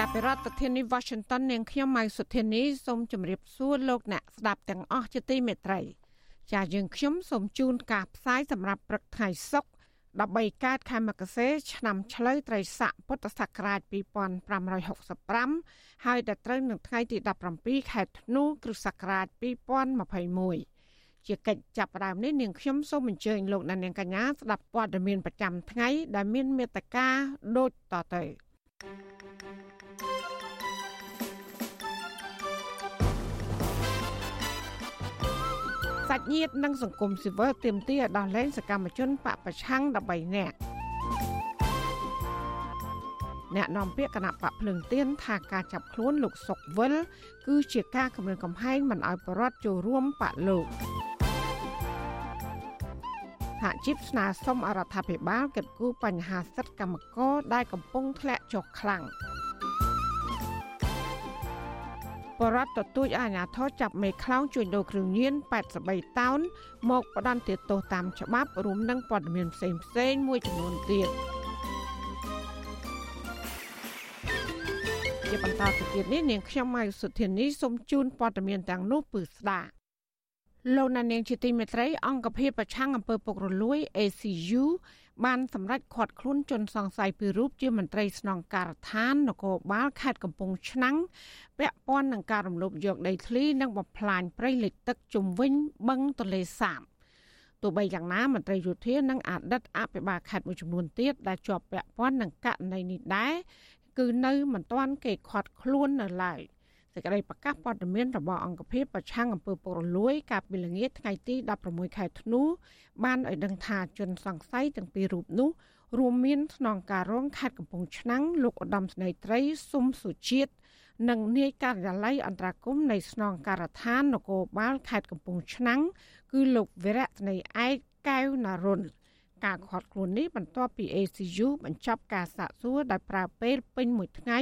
ចាប់ពីរដ្ឋធានី Washington នាងខ្ញុំម៉ៅសុធានីសូមជម្រាបសួរលោកអ្នកស្ដាប់ទាំងអស់ជាទីមេត្រី ចា៎យើងខ្ញុំសូមជូនការផ្សាយសម្រាប់ព្រឹកថ្ងៃសុក្រ13កើតខែមករាឆ្នាំឆ្លូវត្រីស័កពុទ្ធសករាជ2565ហើយដល់ត្រូវនឹងថ្ងៃទី17ខែធ្នូគ្រិស្តសករាជ2021ជាកិច្ចចាប់ផ្ដើមនេះនាងខ្ញុំសូមអញ្ជើញលោកអ្នកនាងកញ្ញាស្ដាប់ព័ត៌មានប្រចាំថ្ងៃដែលមានមេត្តាដូចតទៅ សាច់ញាតិនិងសង្គមស៊ីវិលទាមទារឲ្យដោះលែងសកម្មជនបពប្រឆាំង13នាក់អ្នកនាំពាក្យគណៈបកភ្លើងទៀនថាការចាប់ខ្លួនលោកសុកវិលគឺជាការគម្រាមកំហែងមិនឲ្យបរដ្ឋចូលរួមបកលោកហាក់ជីបស្នើសុំអរដ្ឋាភិបាលកិត្តគូបញ្ហាសិទ្ធិកម្មករដែលកំពុងធ្លាក់ចុះខ្លាំង បរដ្ឋទទូចអាញាធរចាប់មេខ្លោងជួញដូរគ្រឿងញៀន83តោនមកផ្ដន្ទាទោសតាមច្បាប់រួមនឹងព័ត៌មានផ្សេងផ្សេងមួយចំនួនទៀតជាបន្តទៅទៀតនេះនាងខ្ញុំម៉ៅសុធានីសូមជូនព័ត៌មានទាំងនោះពឺស្ដាលោកណានៀងជាទីមេត្រីអង្គភាពប្រឆាំងអំពើពុករលួយ ACU បានសម្រេចឃាត់ខ្លួនជនសង្ស័យពីររូបជាមន្ត្រីស្នងការដ្ឋាននគរបាលខេត្តកំពង់ឆ្នាំងពាក់ព័ន្ធនឹងការរំលោភយកដីធ្លីនិងបំផ្លាញព្រៃលិចទឹកជុំវិញបឹងទន្លេសាបទោះបីយ៉ាងណាមន្ត្រីយោធានិងអតីតអភិបាលខេត្តមួយចំនួនទៀតដែលជាប់ពាក់ព័ន្ធនឹងករណីនេះដែរគឺនៅមិនទាន់គេឃាត់ខ្លួននៅឡើយ សេចក្តីប្រកាសព័ត៌មានរបស់អង្គភាពប្រឆាំងអំពើពុករលួយ កាលពីល្ងាចថ្ងៃទី16ខែធ្នូបានឲ្យដឹងថាជនសង្ស័យទាំងពីររូបនោះរួមមានស្នងការរងខេត្តកំពង់ឆ្នាំងលោកឧត្តមស្នេហ៍ត្រីស៊ុំសុជាតិនិងនាយការិយាល័យអន្តរកម្ម នៃស្នងការដ្ឋាននគរបាលខេត្តកំពង់ឆ្នាំងគឺលោកវិរៈស្នេហ៍ឯកកែវណារុន ការខាត់ខ្លួននេះបន្ទាប់ពី ACU បញ្ចប់ការសាកសួរដោយប្រើពេលពេញមួយថ្ងៃ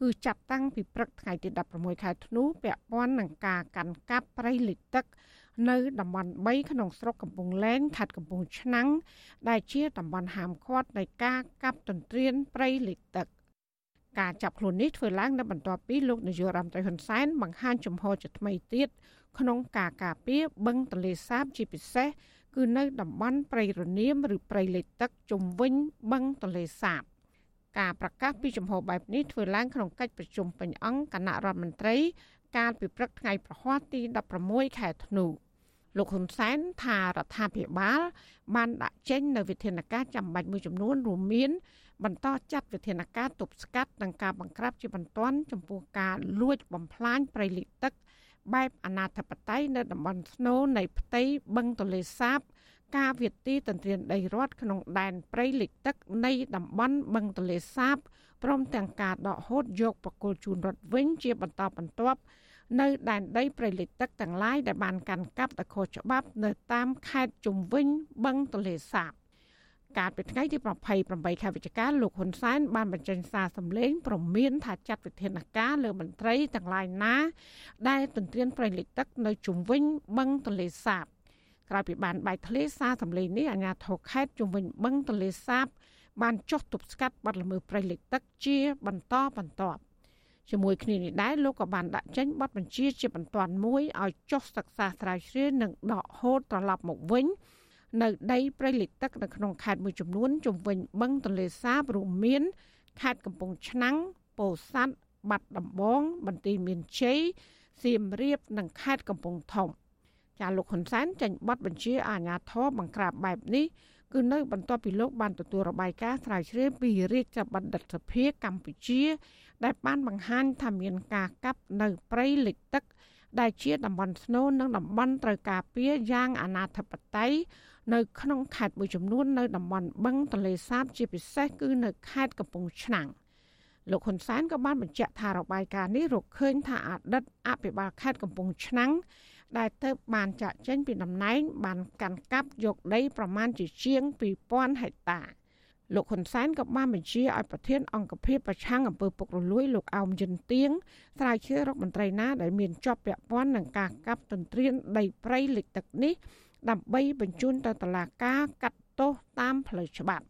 គឺចាប់តាំងពីព្រឹកថ្ងៃទី16ខែធ្នូពាក់ព័ន្ធនឹងការកាន់កាប់ព្រៃលិចទឹក នៅតំបន់3ក្នុងស្រុកកំពង់លែងខេត្តកំពង់ឆ្នាំងដែលជាតំបន់ហាមឃាត់នៃការកាប់ទន្ទ្រានព្រៃលិចទឹកការចាប់ខ្លួននេះធ្វើឡើងនៅបន្ទាប់ពីលោកនាយករដ្ឋមន្ត្រីហ៊ុនសែនបង្ហាញចំហជាថ្មីទៀតក្នុងការការពារបឹងទន្លេសាបជាពិសេស គឺនៅតំបន់ព្រៃរនាមឬព្រៃលិចទឹកជុំវិញបឹងទន្លេសាបការប្រកាសពីចំហបែបនេះធ្វើឡើងក្នុងកិច្ចប្រជុំពេញអង្គគណៈរដ្ឋមន្ត្រី កាលពីព្រឹកថ្ងៃប្រហ័សទី16ខែធ្នូលោកហ៊ុនសែនថារដ្ឋាភិបាល បានដាក់ចេញនៅវិធានការចាំបាច់មួយចំនួនរួមមាន បន្តចាត់វិធានការទប់ស្កាត់និងការបង្ក្រាបជាបន្ទាន់ចំពោះការលួចបំផ្លាញព្រៃលិចទឹក បែបអនាធិបតេយ្យនៅតំបន់ស្នូលនៃផ្ទៃបឹងទន្លេសាប ការវិទីទន្ទ្រានដីរដ្ឋក្នុងដែនព្រៃលិចទឹកនៃតំបន់បឹងទន្លេសាបព្រមទាំងការដកហូតយកបកគលជូនរដ្ឋវិញជាបន្តបន្ទាប់នៅដែនដីព្រៃលិចទឹកទាំងឡាយដែលបានកាន់កាប់ដោយខុសច្បាប់នៅតាមខេត្តជុំវិញបឹងទន្លេសាប កាលពីថ្ងៃទី28ខែវិច្ឆិកាលោកហ៊ុនសែនបានបញ្ចេញសារសម្លេងព្រមានថាចាត់វិធានការលើមន្ត្រីទាំងឡាយណា ដែលទន្ទ្រានប្រៃលិចទឹកនៅជុំវិញបឹងទន្លេសាបក្រោយពីបានបែកធ្លាយសារសម្លេងនេះអាជ្ញាធរខេត្តជុំវិញបឹងទន្លេសាប បានចុះទប់ស្កាត់បាត់ល្មើសប្រៃលិចទឹកជាបន្តបន្ទាប់ជាមួយគ្នានេះដែរលោកក៏បានដាក់ចេញបទបញ្ជាជាបន្ទាន់មួយឲ្យចុះសិក្សាស្រាវជ្រាវនិងដកហូតត្រឡប់មកវិញ នៅដីព្រៃលិចទឹកនៅក្នុងខេត្តមួយចំនួនជុំវិញបឹងទន្លេសាបរួមមានខេត្តកំពង់ឆ្នាំងពោធិ៍សាត់បាត់ដំបង បន្ទាយមានជ័យសៀមរាបនិងខេត្តកំពង់ធំចាលោកហ៊ុនសែនចេញប័ណ្ណបញ្ជាអាជ្ញាធរបង្ក្រាបបែបនេះគឺនៅបន្ទាប់ពីលោកបានទទួលរបាយការណ៍ស្រាវជ្រាវពីរាជបណ្ឌិតសភាកម្ពុជា ដែលបានបង្ហាញថាមានការកាប់នៅព្រៃលិចទឹក ដែលជាតំបន់ស្នូលនិងតំបន់ត្រូវការពារយ៉ាងអនាធិបតេយ្យ នៅក្នុងខេត្តមួយចំនួននៅតំបន់បឹងទន្លេសាបជាពិសេសគឺនៅខេត្តកំពង់ឆ្នាំងលោកហ៊ុនសែនក៏បានបញ្ជាក់ថារបាយការណ៍នេះរកឃើញថាអតីតអភិបាលខេត្តកំពង់ឆ្នាំងដែលទៅបានចាក់ចេញពីតំណែងបានកាន់កាប់យកដីប្រមាណជាជាង2000ហិកតាលោកហ៊ុនសែនក៏បានបញ្ជាឲ្យប្រធានអង្គភិបប្រឆាំងអំពើពុករលួយលោកអោមយិនទៀងស្រាវជ្រាវរដ្ឋមន្ត្រីណាដែលមានជាប់ពាក់ព័ន្ធនឹងការកាប់ទន្ទ្រានដីព្រៃលិចទឹកនេះ ដើម្បីបញ្ជូនទៅតុលាការកាត់ទោសតាមផ្លូវច្បាប់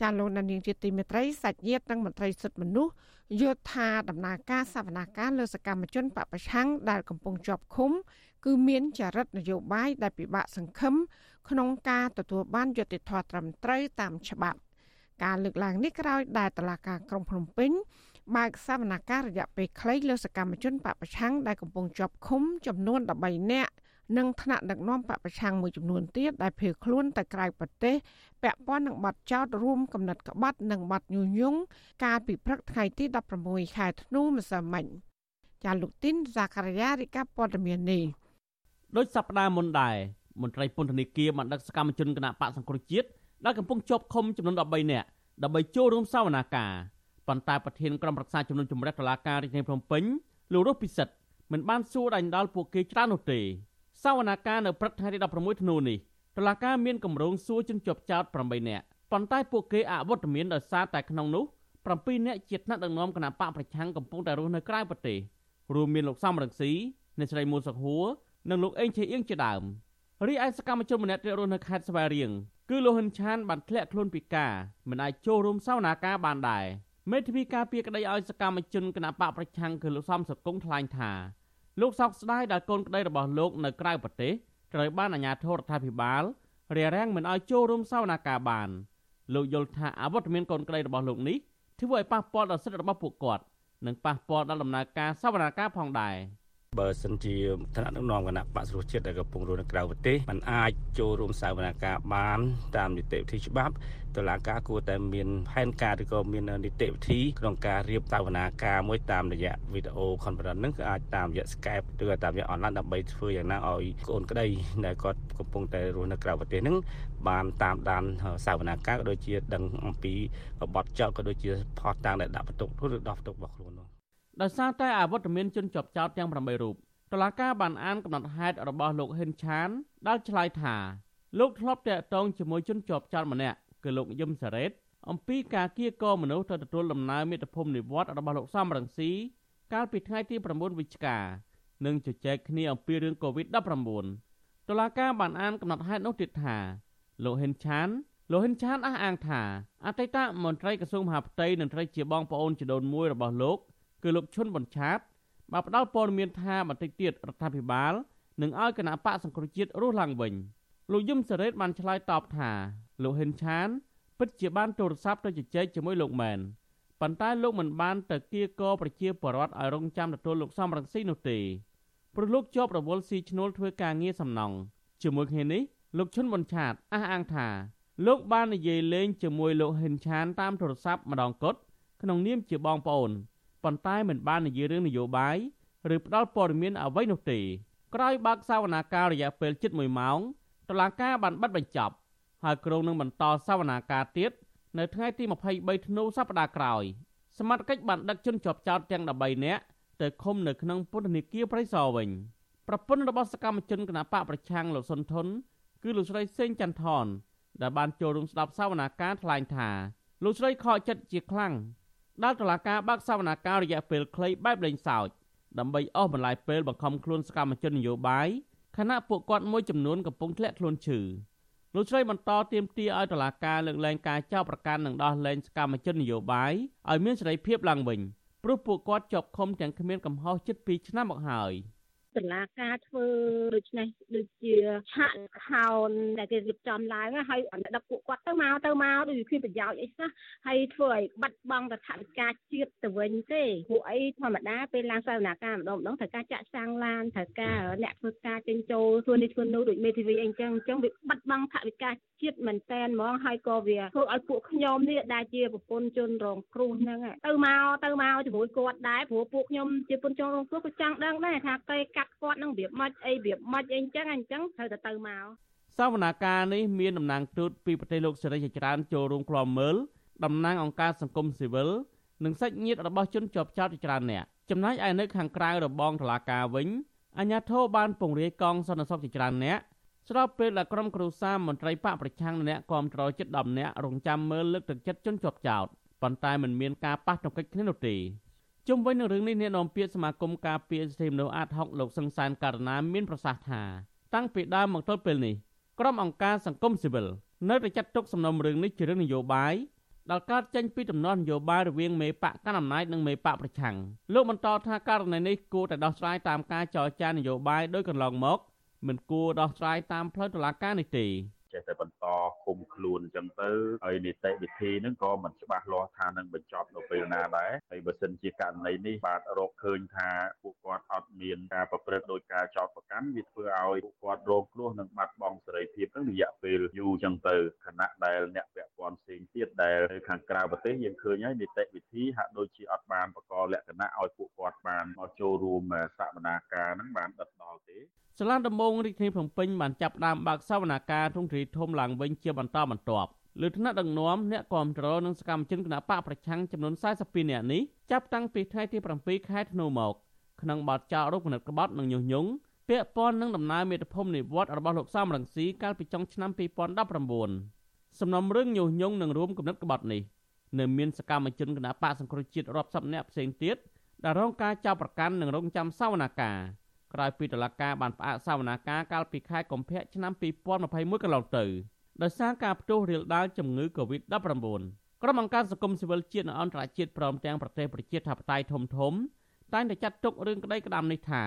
ចាលោកនាងជាទីមេត្រីសាច់ញាតិនិងមន្ត្រីសិទ្ធិមនុស្សយល់ថាដំណើរការសវនាការលើសកម្មជនបពប្រឆាំងដែលកំពុងជាប់ឃុំ គឺមានចរិតនយោបាយដែលពិបាកសង្ឃឹមក្នុងការទទួលបានយុត្តិធម៌ត្រឹមត្រូវតាមច្បាប់ ការលើកឡើងនេះក្រោយដែលតឡាការក្រុងភ្នំពេញបើកសវនាការរយៈពេលខ្លីលើសកម្មជនបពប្រឆាំងដែលកំពុងជាប់ឃុំចំនួន13នាក់ និងថ្នាក់ដឹកនាំបពប្រឆាំងមួយចំនួនទៀតដែលភៀសខ្លួនទៅក្រៅប្រទេសពាក់ព័ន្ធនឹងបទចោទរួមកំណត់ក្បត់និងបទញុះញង់កាលពីព្រឹកថ្ងៃទី16ខែធ្នូម្សិលមិញចាលោកទីនសាការីយ៉ារីកាព័ត៌មាននេះដោយសប្តាហ៍មុនដែរមន្ត្រីពន្ធនាគារបានដឹកសកម្មជនគណៈបកសង្គ្រោះជាតិដែលកំពុងជាប់ឃុំចំនួន13នាក់ដើម្បីចូលរួមសវនាការប៉ុន្តែប្រធានក្រុមប្រឹក្សាជំនុំជម្រះតុលាការរាជធានីភ្នំពេញលោករស់ពិសិដ្ឋមិនបានសួរដាញ់ដល់ពួកគេច្រើននោះទេ សវនាការនៅព្រឹកថ្ងៃទី16ធ្នូនេះតុលាការមានគម្រោងសួរជនជាប់ចោត8នាក់ប៉ុន្តែពួកគេអវត្តមានដោយសារតែក្នុងនោះ7នាក់ជាថ្នាក់ដឹកនាំគណៈបកប្រឆាំងកំពុងតែរស់នៅក្រៅប្រទេសរួមមានលោកសំរងស៊ីអ្នកស្រីមួលសុខហួរនិងលោកអេងឆេអៀងជាដើមរីឯសកម្មជនម្នាក់ទៀតរស់នៅខេត្តស្វាយរៀងគឺលោកហ៊ុនឆានបានធ្លាក់ខ្លួនពិការមិនអាចចូលរួមសវនាការបានដែរមេធាវីការពារក្តីឲ្យសកម្មជនគណៈបកប្រឆាំងគឺលោកសំសកុងថ្លែងថា លោកសោកស្ដាយដែលកូនក្តីរបស់លោកនៅក្រៅប្រទេសត្រូវបានអាជ្ញាធររដ្ឋាភិបាលរារាំងមិនឲ្យចូលរួមសវនាការបាន លោកយល់ថាអវត្តមានកូនក្តីរបស់លោកនេះធ្វើឲ្យប៉ះពាល់ដល់សិទ្ធិរបស់ពួកគាត់និងប៉ះពាល់ដល់ដំណើរការសវនាការផងដែរ។ បើសិនជាឋានៈដឹកនាំគណៈបកសរុបជាតិដែលកំពុងរស់នៅក្រៅប្រទេសมันអាចចូលរួមសវនកម្មបាន តាមនីតិវិធីច្បាប់តុលាការគួរតែមានផែនការឬក៏មាននីតិវិធីក្នុងការរៀបសវនាកម្មមួយតាមរយៈវីដេអូ conference ហ្នឹងគឺអាចតាមរយៈ Skype ឬក៏តាមរយៈ online ដើម្បីធ្វើយ៉ាងណាឲ្យកូនក្តីដែលគាត់កំពុងតែរស់នៅក្រៅប្រទេសហ្នឹងបានតាមដានសវនាកម្មក៏ដូចជាដឹងអំពីបទចោទក៏ដូចជាផុសតាំងដែលដាក់បន្ទុកឬដោះបន្ទុករបស់ខ្លួននោះ ដោយសារតែអវត្តមានជនជាប់ចោតទាំង8រូបតុលាការបានអានកំណត់ហេតុរបស់លោកហ៊ិនឆានដែលឆ្លើយថាលោកធ្លាប់តាក់ទងជាមួយជនជាប់ចោតម្នាក់គឺលោកយឹមសារ៉េតអំពីការគៀកមនុស្សទៅទទួលដំណើរមេត្តាភូមិនិវត្តរបស់លោកសំរងស៊ីកាលពីថ្ងៃទី9វិច្ឆិកានិងជជែកគ្នាអំពីរឿង COVID-19 តុលាការបានអានកំណត់ហេតុនោះទៀតថាលោកហ៊ិនឆានលោកហ៊ិនឆានអះអាងថាអតីតមន្ត្រីក្រសួងមហាផ្ទៃនិងត្រីជាបងប្អូនជីដូនមួយរបស់លោក គឺលោកឈុនបញ្ឆាតបានផ្ដល់ព័ត៌មានថាបន្តិចទៀតរដ្ឋាភិបាលនឹងឲ្យគណៈបកសង្គ្រោះជាតិរស់ឡើងវិញលោកយឹមសេរីតបានឆ្លើយតបថាលោកហ៊ិនឆានពិតជាបានទូរស័ព្ទទៅជជែកជាមួយលោកមែនប៉ុន្តែលោកមិនបានទៅគៀកប្រជាពលរដ្ឋឲ្យរងចាំទទួលលោកសំរងស៊ីនោះទេព្រោះលោកជាប់រវល់ស៊ីឈ្នួលធ្វើការងារសំណង់ជាមួយគ្នានេះលោកឈុនប៊ុនឆាតអះអាងថាលោកបាននិយាយលេងជាមួយលោកហ៊ិនឆានតាមទូរស័ព្ទម្ដងគត់ក្នុងនាមជាបងប្អូន ប៉ុន្តែមិនបាននិយាយរឿងនយោបាយឬផ្ដល់ព័ត៌មានអ្វីនោះទេក្រោយបើកសវនាការរយៈពេលជិត1ម៉ោងតុលាការបានបិទបញ្ចប់ហើយក្រុងនឹងបន្តសវនាការទៀតនៅថ្ងៃទី23ធ្នូសប្តាហ៍ក្រោយសមត្ថកិច្ចបានដឹកជនជាប់ចោតទាំង13នាក់ទៅឃុំនៅក្នុងពន្ធនាគារព្រៃសរវិញប្រពន្ធរបស់សកម្មជនគណបកប្រឆាំងលោកសុនធុនគឺលោកស្រីសេងចន្ទថនដែលបានចូលរួមស្ដាប់សវនាការថ្លែងថាលោកស្រីខកចិត្តជាខ្លាំង ដែលតុលាការបើកសវនាការរយៈពេលខ្លីបែបលេងសើចដើម្បីអស់បន្លាយពេលបង្ខំខ្លួនសកម្មជននយោបាយខណៈពួកគាត់មួយចំនួនកំពុងធ្លាក់ខ្លួនឈឺលោកស្រីបន្តទាមទារឲ្យតុលាការលើកលែងការចោទប្រកាន់និងដោះលែងសកម្មជននយោបាយឲ្យមានសេរីភាពឡើងវិញព្រោះពួកគាត់ជាប់ឃុំទាំងគ្មានកំហុសជិត2ឆ្នាំមកហើយ។ តឡាការធ្វើដូចនេះដូចជាឆាកខោនដែលគេរៀបចំឡើងហើយដឹកពួកគាត់ទៅមកទៅមកដូចគ្មានប្រយោជន៍អីសោះហើយធ្វើឲ្យបាត់បង់រដ្ឋាភិបាលជាតិទៅវិញទេពួកអីធម្មតាពេលឡើងសវនាការម្ដងម្ដងត្រូវការចាក់សាំងឡានត្រូវការអ្នកធ្វើការចេញចូលធ្វើនេះធ្វើនោះដូចមេធាវីអីចឹងអញ្ចឹងវាបាត់បង់ថវិកាជាតិមែនតែនហ្មងហើយក៏វាធ្វើឲ្យពួកខ្ញុំនេះដែលជាប្រពន្ធជនរងគ្រោះហ្នឹងទៅមកទៅមកជាមួយគាត់ដែរព្រោះពួកខ្ញុំជាប្រពន្ធជនរងគ្រោះក៏ចង់ដឹងដែរថាកេកាត់គាត់នឹងរបៀបម៉េចអីរបៀបម៉េចអីអញ្ចឹងអញ្ចឹងត្រូវតែទៅមកសវនាការនេះមានតំណាងទូតពីប្រទេសលោកសេរីជាច្រើនចូលរួមក្លំមើលតំណាងអង្គការសង្គមស៊ីវិលនិងសាច់ញាតិរបស់ជនជាប់ចោតជាច្រើនអ្នកចំណែកឯនៅខាងក្រៅរបងតុលាការវិញអាជ្ញាធរបានពង្រាយកងសន្តិសុខជាច្រើនអ្នកស្របពេលដែលក្រុមគ្រូសាមន្ត្រីបកប្រឆាំងអ្នកគាំទ្រជិត10នាក់រងចាំមើលលើកទឹកចិត្តជនជាប់ចោតប៉ុន្តែមិនមានការប៉ះទង្គិចគ្នានោះទេ ជុំវិញនឹងរឿងនេះអ្នកនាំពាក្យសមាគមការពារសិទ្ធិមនុស្សអាត60លោកសង្សានករណាមានប្រសាសន៍ថាតាំងពីដើមមកទល់ពេលនេះក្រុមអង្គការសង្គមស៊ីវិលនៅតែចាត់ទុកសំណុំរឿងនេះជារឿងនយោបាយដែលកើតចេញពីដំណោះនយោបាយរវាងមេបកកណ្ដាលអំណាចនិងមេបកប្រឆាំងលោកបន្តថាករណីនេះគួរតែដោះស្រាយតាមការចរចានយោបាយដោយកន្លងមកមិនគួរដោះស្រាយតាមផ្លូវតុលាការនេះទេ ចេះតែបន្តគុំខ្លួនអញ្ចឹងទៅហើយនីតិវិធីហ្នឹងក៏មិនច្បាស់លាស់ថានឹងបញ្ចប់នៅពេលណាដែរហើយបើសិនជាករណីនេះបាទរកឃើញថាពួកគាត់អត់មានការប្រព្រឹត្តដោយការចោទប្រកាន់វាធ្វើឲ្យពួកគាត់រងគ្រោះនិងបាត់បង់សេរីភាពហ្នឹងរយៈពេលយូរអញ្ចឹងទៅខណៈដែលអ្នកពាក់ព័ន្ធផ្សេងទៀតដែលនៅខាងក្រៅប្រទេសយើងឃើញហើយនីតិវិធីហាក់ដូចជាអត់បានបកលក្ខណៈឲ្យពួកគាត់បានមកចូលរួមសកម្មភាពហ្នឹងបានដិតដល់ទេ សាលាដំបងរាជធានីភ្នំពេញបានចាប់ផ្ដើមបើកសវនកម្មទ្រង់ទ្រីធំឡើងវិញជាបន្តបន្ទាប់លើថ្នាក់ដឹកនាំអ្នកគាំទ្រនិងសកម្មជនគណបកប្រឆាំងចំនួន42នាក់នេះចាប់តាំងពីថ្ងៃទី7ខែធ្នូមកក្នុងបទចោទរូបគណិតក្បត់និងញុះញង់ពាក់ព័ន្ធនឹងដំណើរមេត្តាភូមិនិវត្តរបស់លោកសំរងស៊ីកាលពីចុងឆ្នាំ2019សំណុំរឿងញុះញង់និងរួមគណិតក្បត់នេះនៅមានសកម្មជនគណបកសង្គ្រោះជាតិរាប់សិបនាក់ផ្សេងទៀតដែលរងការចាប់ប្រកាន់និងរងចាំសវនាការ ក្រោយពីតុលាការបានផ្អាកសវនាការកាលពីខែកុម្ភៈឆ្នាំ2021កន្លងទៅដោយសារការផ្ទុះរាលដាលជំងឺ Covid-19 ក្រុមអង្គការសង្គមស៊ីវិលជាតិនិងអន្តរជាតិព្រមទាំងប្រទេសប្រជាធិបតេយ្យធំធំតែងតែចាត់ទុករឿងក្តីក្តាមនេះថា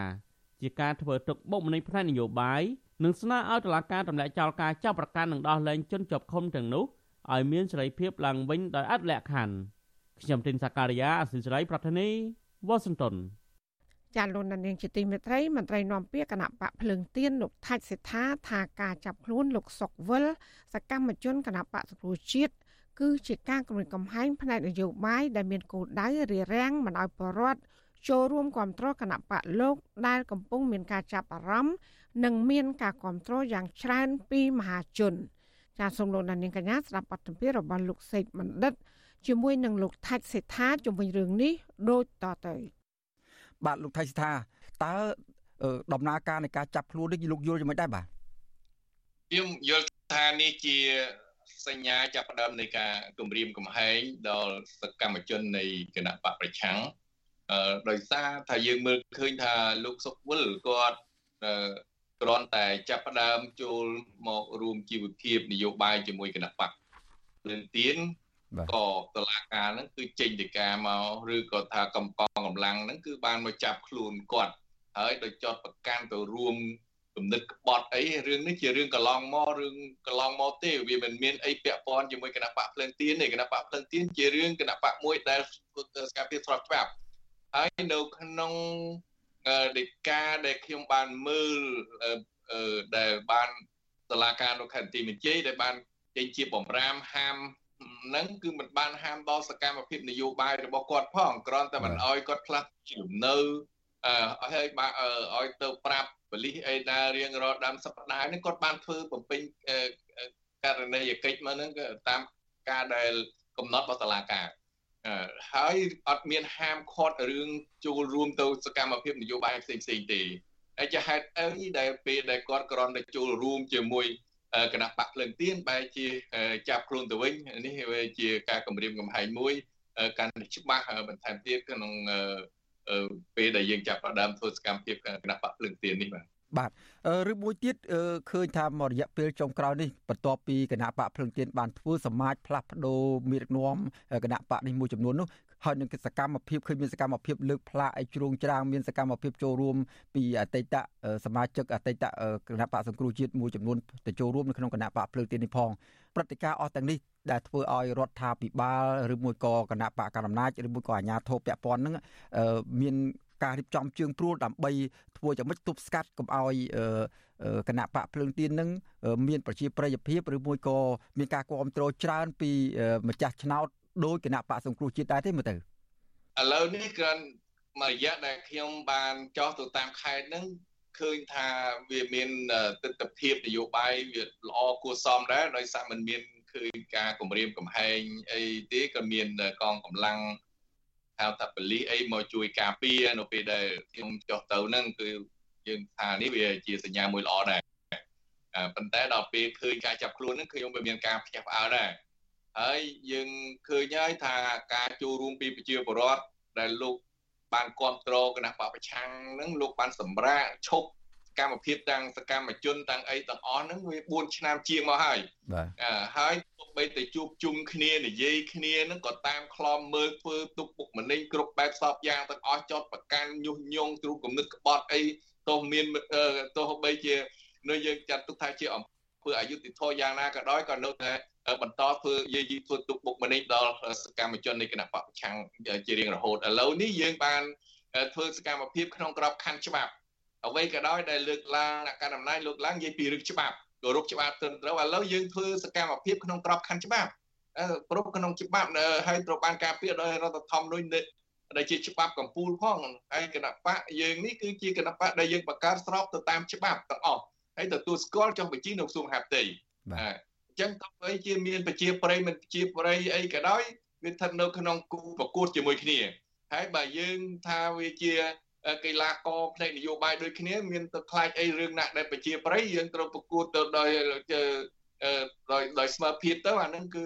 ជាការធ្វើទុកបុកម្នេញផ្នែកនយោបាយនិងស្នើឲ្យតុលាការទម្លាក់ចោលការចាប់ប្រកាន់និងដោះលែងជនជាប់ឃុំទាំងនោះឲ្យមានសេរីភាពឡើងវិញដោយអត់លក្ខខណ្ឌខ្ញុំទីនសាការីយ៉ាអសិលសេរីប្រធានីវ៉ាស៊ីនតោន ចាលោកនាងជាទីមេត្រីមន្ត្រីនាំពាក្យគណៈបកភ្លើងទៀនលោកថាច់សេដ្ឋាថាការចាប់ខ្លួនលោកសុកវិលសកម្មជនគណៈបកសង្គ្រោះជាតិគឺជាការគម្រាមកំហែងផ្នែកនយោបាយដែលមានគោលដៅរារាំងមិនឲ្យបរដ្ឋចូលរួមគ្រប់គ្រងគណៈបកលោកដែលកំពុងមានការចាប់អារម្មណ៍និងមានការគ្រប់គ្រងយ៉ាងច្រើនពីមហាជនចាសសូមលោកនាងកញ្ញាស្ដាប់បទសម្ភាសន៍របស់លោកសេកបណ្ឌិត ជាមួយនឹងលោកថាច់សេដ្ឋាជំវិញរឿងនេះដូចតទៅ បាទលោកថៃសិដ្ឋាតើដំណើរការនៃការចាប់ខ្លួននេះលោកយល់យ៉ាងម៉េចដែរបាទខ្ញុំយល់ថានេះជាសញ្ញាចាប់ផ្ដើមនៃការគម្រាមកំហែងដល់សកម្មជននៃគណៈបកប្រឆាំងអឺដោយសារថាយើងមើលឃើញថាលោកសុកវិលគាត់គ្រាន់តែចាប់ផ្ដើមចូលមករួមជីវភាពនយោបាយជាមួយគណៈបកលឿនទៀន ក៏តឡាការហ្នឹងគឺចេញទៅការមកឬក៏ថាកំកងកម្លាំងហ្នឹងគឺបានមកចាប់ខ្លួនគាត់ហើយដោយចោតប្រកាន់ទៅរួមគំនិតក្បត់អីរឿងនេះជារឿងកន្លងមករឿងកន្លងមកទេវាមិនមានអីពាក់ព័ន្ធជាមួយគណៈបកភ្លើងទៀនទេគណៈបកភ្លើងទៀនជារឿងគណៈបកមួយដែលស្កាពីស្របច្បាប់ហើយនៅក្នុងដេកាដែលខ្ញុំបានមើលដែលបានតឡាការនៅខេត្តទីមន្ជ័យដែលបានចេញជាបំរាមហាម ហ្នឹងគឺមិនបានហាមដល់សកម្មភាពនយោបាយរបស់គាត់ផងគ្រាន់តែមិនអោយគាត់ផ្លាស់លំនៅអឺឲ្យបានឲ្យទៅប្រាប់បលិសអីដែររៀងរាល់ដើមសប្តាហ៍នេះគាត់បានធ្វើបំពេញករណីយកិច្ចមកហ្នឹងតាមការដែលកំណត់របស់តុលាការហើយអត់មានហាមឃាត់រឿងចូលរួមទៅសកម្មភាពនយោបាយផ្សេងផ្សេងទេហើយជាហេតុអីដែលពេលដែលគាត់ក្រំតែចូលរួមជាមួយ គណៈបកភ្លើងទៀនបែរជាចាប់ខ្លួនទៅវិញនេះវាជាការគម្រាមកំហែងមួយកាន់តែច្បាស់បន្ថែមទៀតក្នុងពេលដែលយើងចាប់ផ្ដើមធ្វើសកម្មភាពគណៈបកភ្លើងទៀននេះបាទបាទឬមួយទៀតឃើញថាមករយៈពេលចុងក្រោយនេះបន្ទាប់ពីគណៈបកភ្លឹងទៀនបានធ្វើសមាជផ្លាស់ប្ដូរមេដឹកនាំគណៈបកនេះមួយចំនួននោះ ហើយនឹងសកម្មភាពឃើញមានសកម្មភាពលើកផ្លាកឲ្យជ្រោងច្រាងមានសកម្មភាពចូលរួមពីអតីតសមាជិកអតីតគណៈបកសង្គ្រោះជាតិមួយចំនួនទៅចូលរួមនៅក្នុងគណៈបកភ្លើងទៀននេះផងព្រឹត្តិការណ៍អស់ទាំងនេះដែលធ្វើឲ្យរដ្ឋាភិបាលឬមួយក៏គណៈបកកណ្ដាលអំណាចឬមួយក៏អាជ្ញាធរពាក់ព័ន្ធនឹងមានការរៀបចំជើងព្រួលដើម្បីធ្វើយ៉ាងម៉េចទប់ស្កាត់កុំឲ្យគណៈបកភ្លើងទៀននឹងមានប្រជាប្រិយភាពឬមួយក៏មានការគ្រប់គ្រងច្រើនពីម្ចាស់ឆ្នោត ដោយគណៈបកសង្គ្រោះជាតិដែរទេមើលទៅឥឡូវនេះគ្រាន់មួយរយៈដែលខ្ញុំបានចោះទៅតាមខេត្តហ្នឹងឃើញថាវាមានទស្សនវិជ្ជានយោបាយវាល្អគួរសមដែរដោយសារมันមានឃើញការគម្រាមកំហែងអីទេក៏មានកងកម្លាំងហៅថាបលិសអីមកជួយការពារនៅពេលដែលខ្ញុំចុះទៅហ្នឹងគឺយើងថានេះវាជាសញ្ញាមួយល្អដែរប៉ុន្តែដល់ពេលឃើញការចាប់ខ្លួនហ្នឹងគឺខ្ញុំវាមានការផ្ទះផ្អើលដែរ ហើយយើងឃើញហើយថាការចូលរួមពីប្រជាពលរដ្ឋដែលលោកបានគ្រប់គ្រងគណៈបពប្រឆាំងហ្នឹងលោកបានសម្រាកឈប់កម្មភាពទាំងសកម្មជនទាំងអីទាំងអស់ហ្នឹងវា4ឆ្នាំជាងមកហើយបាទហើយទោះបីតែជួបជុំគ្នានិយាយគ្នាហ្នឹងក៏តាមខ្លំមើលធ្វើទុកបុកម្នេញគ្រប់បែបសពយ៉ាងទាំងអស់ចោតប្រកាន់ញុះញង់ទ្រូគំនិតក្បត់អីទោះមានទោះបីជានៅយើងចាត់ទុកថាជាអំពើអយុត្តិធម៌យ៉ាងណាក៏ដោយក៏នៅតែ បន្តធ្វើយាយីធ្វើទុកបុកម្នេញដល់សកម្មជននៃគណៈបកប្រឆាំងជារៀងរហូតឥឡូវនេះយើងបានធ្វើសកម្មភាពក្នុងក្របខ័ណ្ឌច្បាប់អ្វីក៏ដោយដែលលើកឡើងអ្នកកាន់អំណាចលើកឡើងនិយាយពីរឿងច្បាប់គោរពច្បាប់ត្រឹមត្រូវឥឡូវយើងធ្វើសកម្មភាពក្នុងក្របខ័ណ្ឌច្បាប់ប្រពក្នុងច្បាប់ហើយត្រូវបានការពារដោយរដ្ឋធម្មនុញ្ញដែលជាច្បាប់កម្ពុជាផងហើយគណៈបកយើងនេះគឺជាគណៈបកដែលយើងបង្កើតស្របទៅតាមច្បាប់ទាំងអស់ហើយទទួលស្គាល់ចុះបញ្ជីនៅក្រសួងហាផ្ទៃបាទអញ្ចឹងតើអ្វីជាមានប្រជាប្រិយមិនប្រជាប្រិយអីក៏ដោយវាស្ថិតនៅក្នុងគូប្រកួតជាមួយគ្នាហើយបើយើងថាវាជាកីឡាករផ្នែកនយោបាយដូចគ្នាមានទៅខ្លាចអីរឿងណាស់ដែលប្រជាប្រិយយើងត្រូវប្រកួតទៅដោយដោយដោយស្មើភាពទៅអានឹងគឺ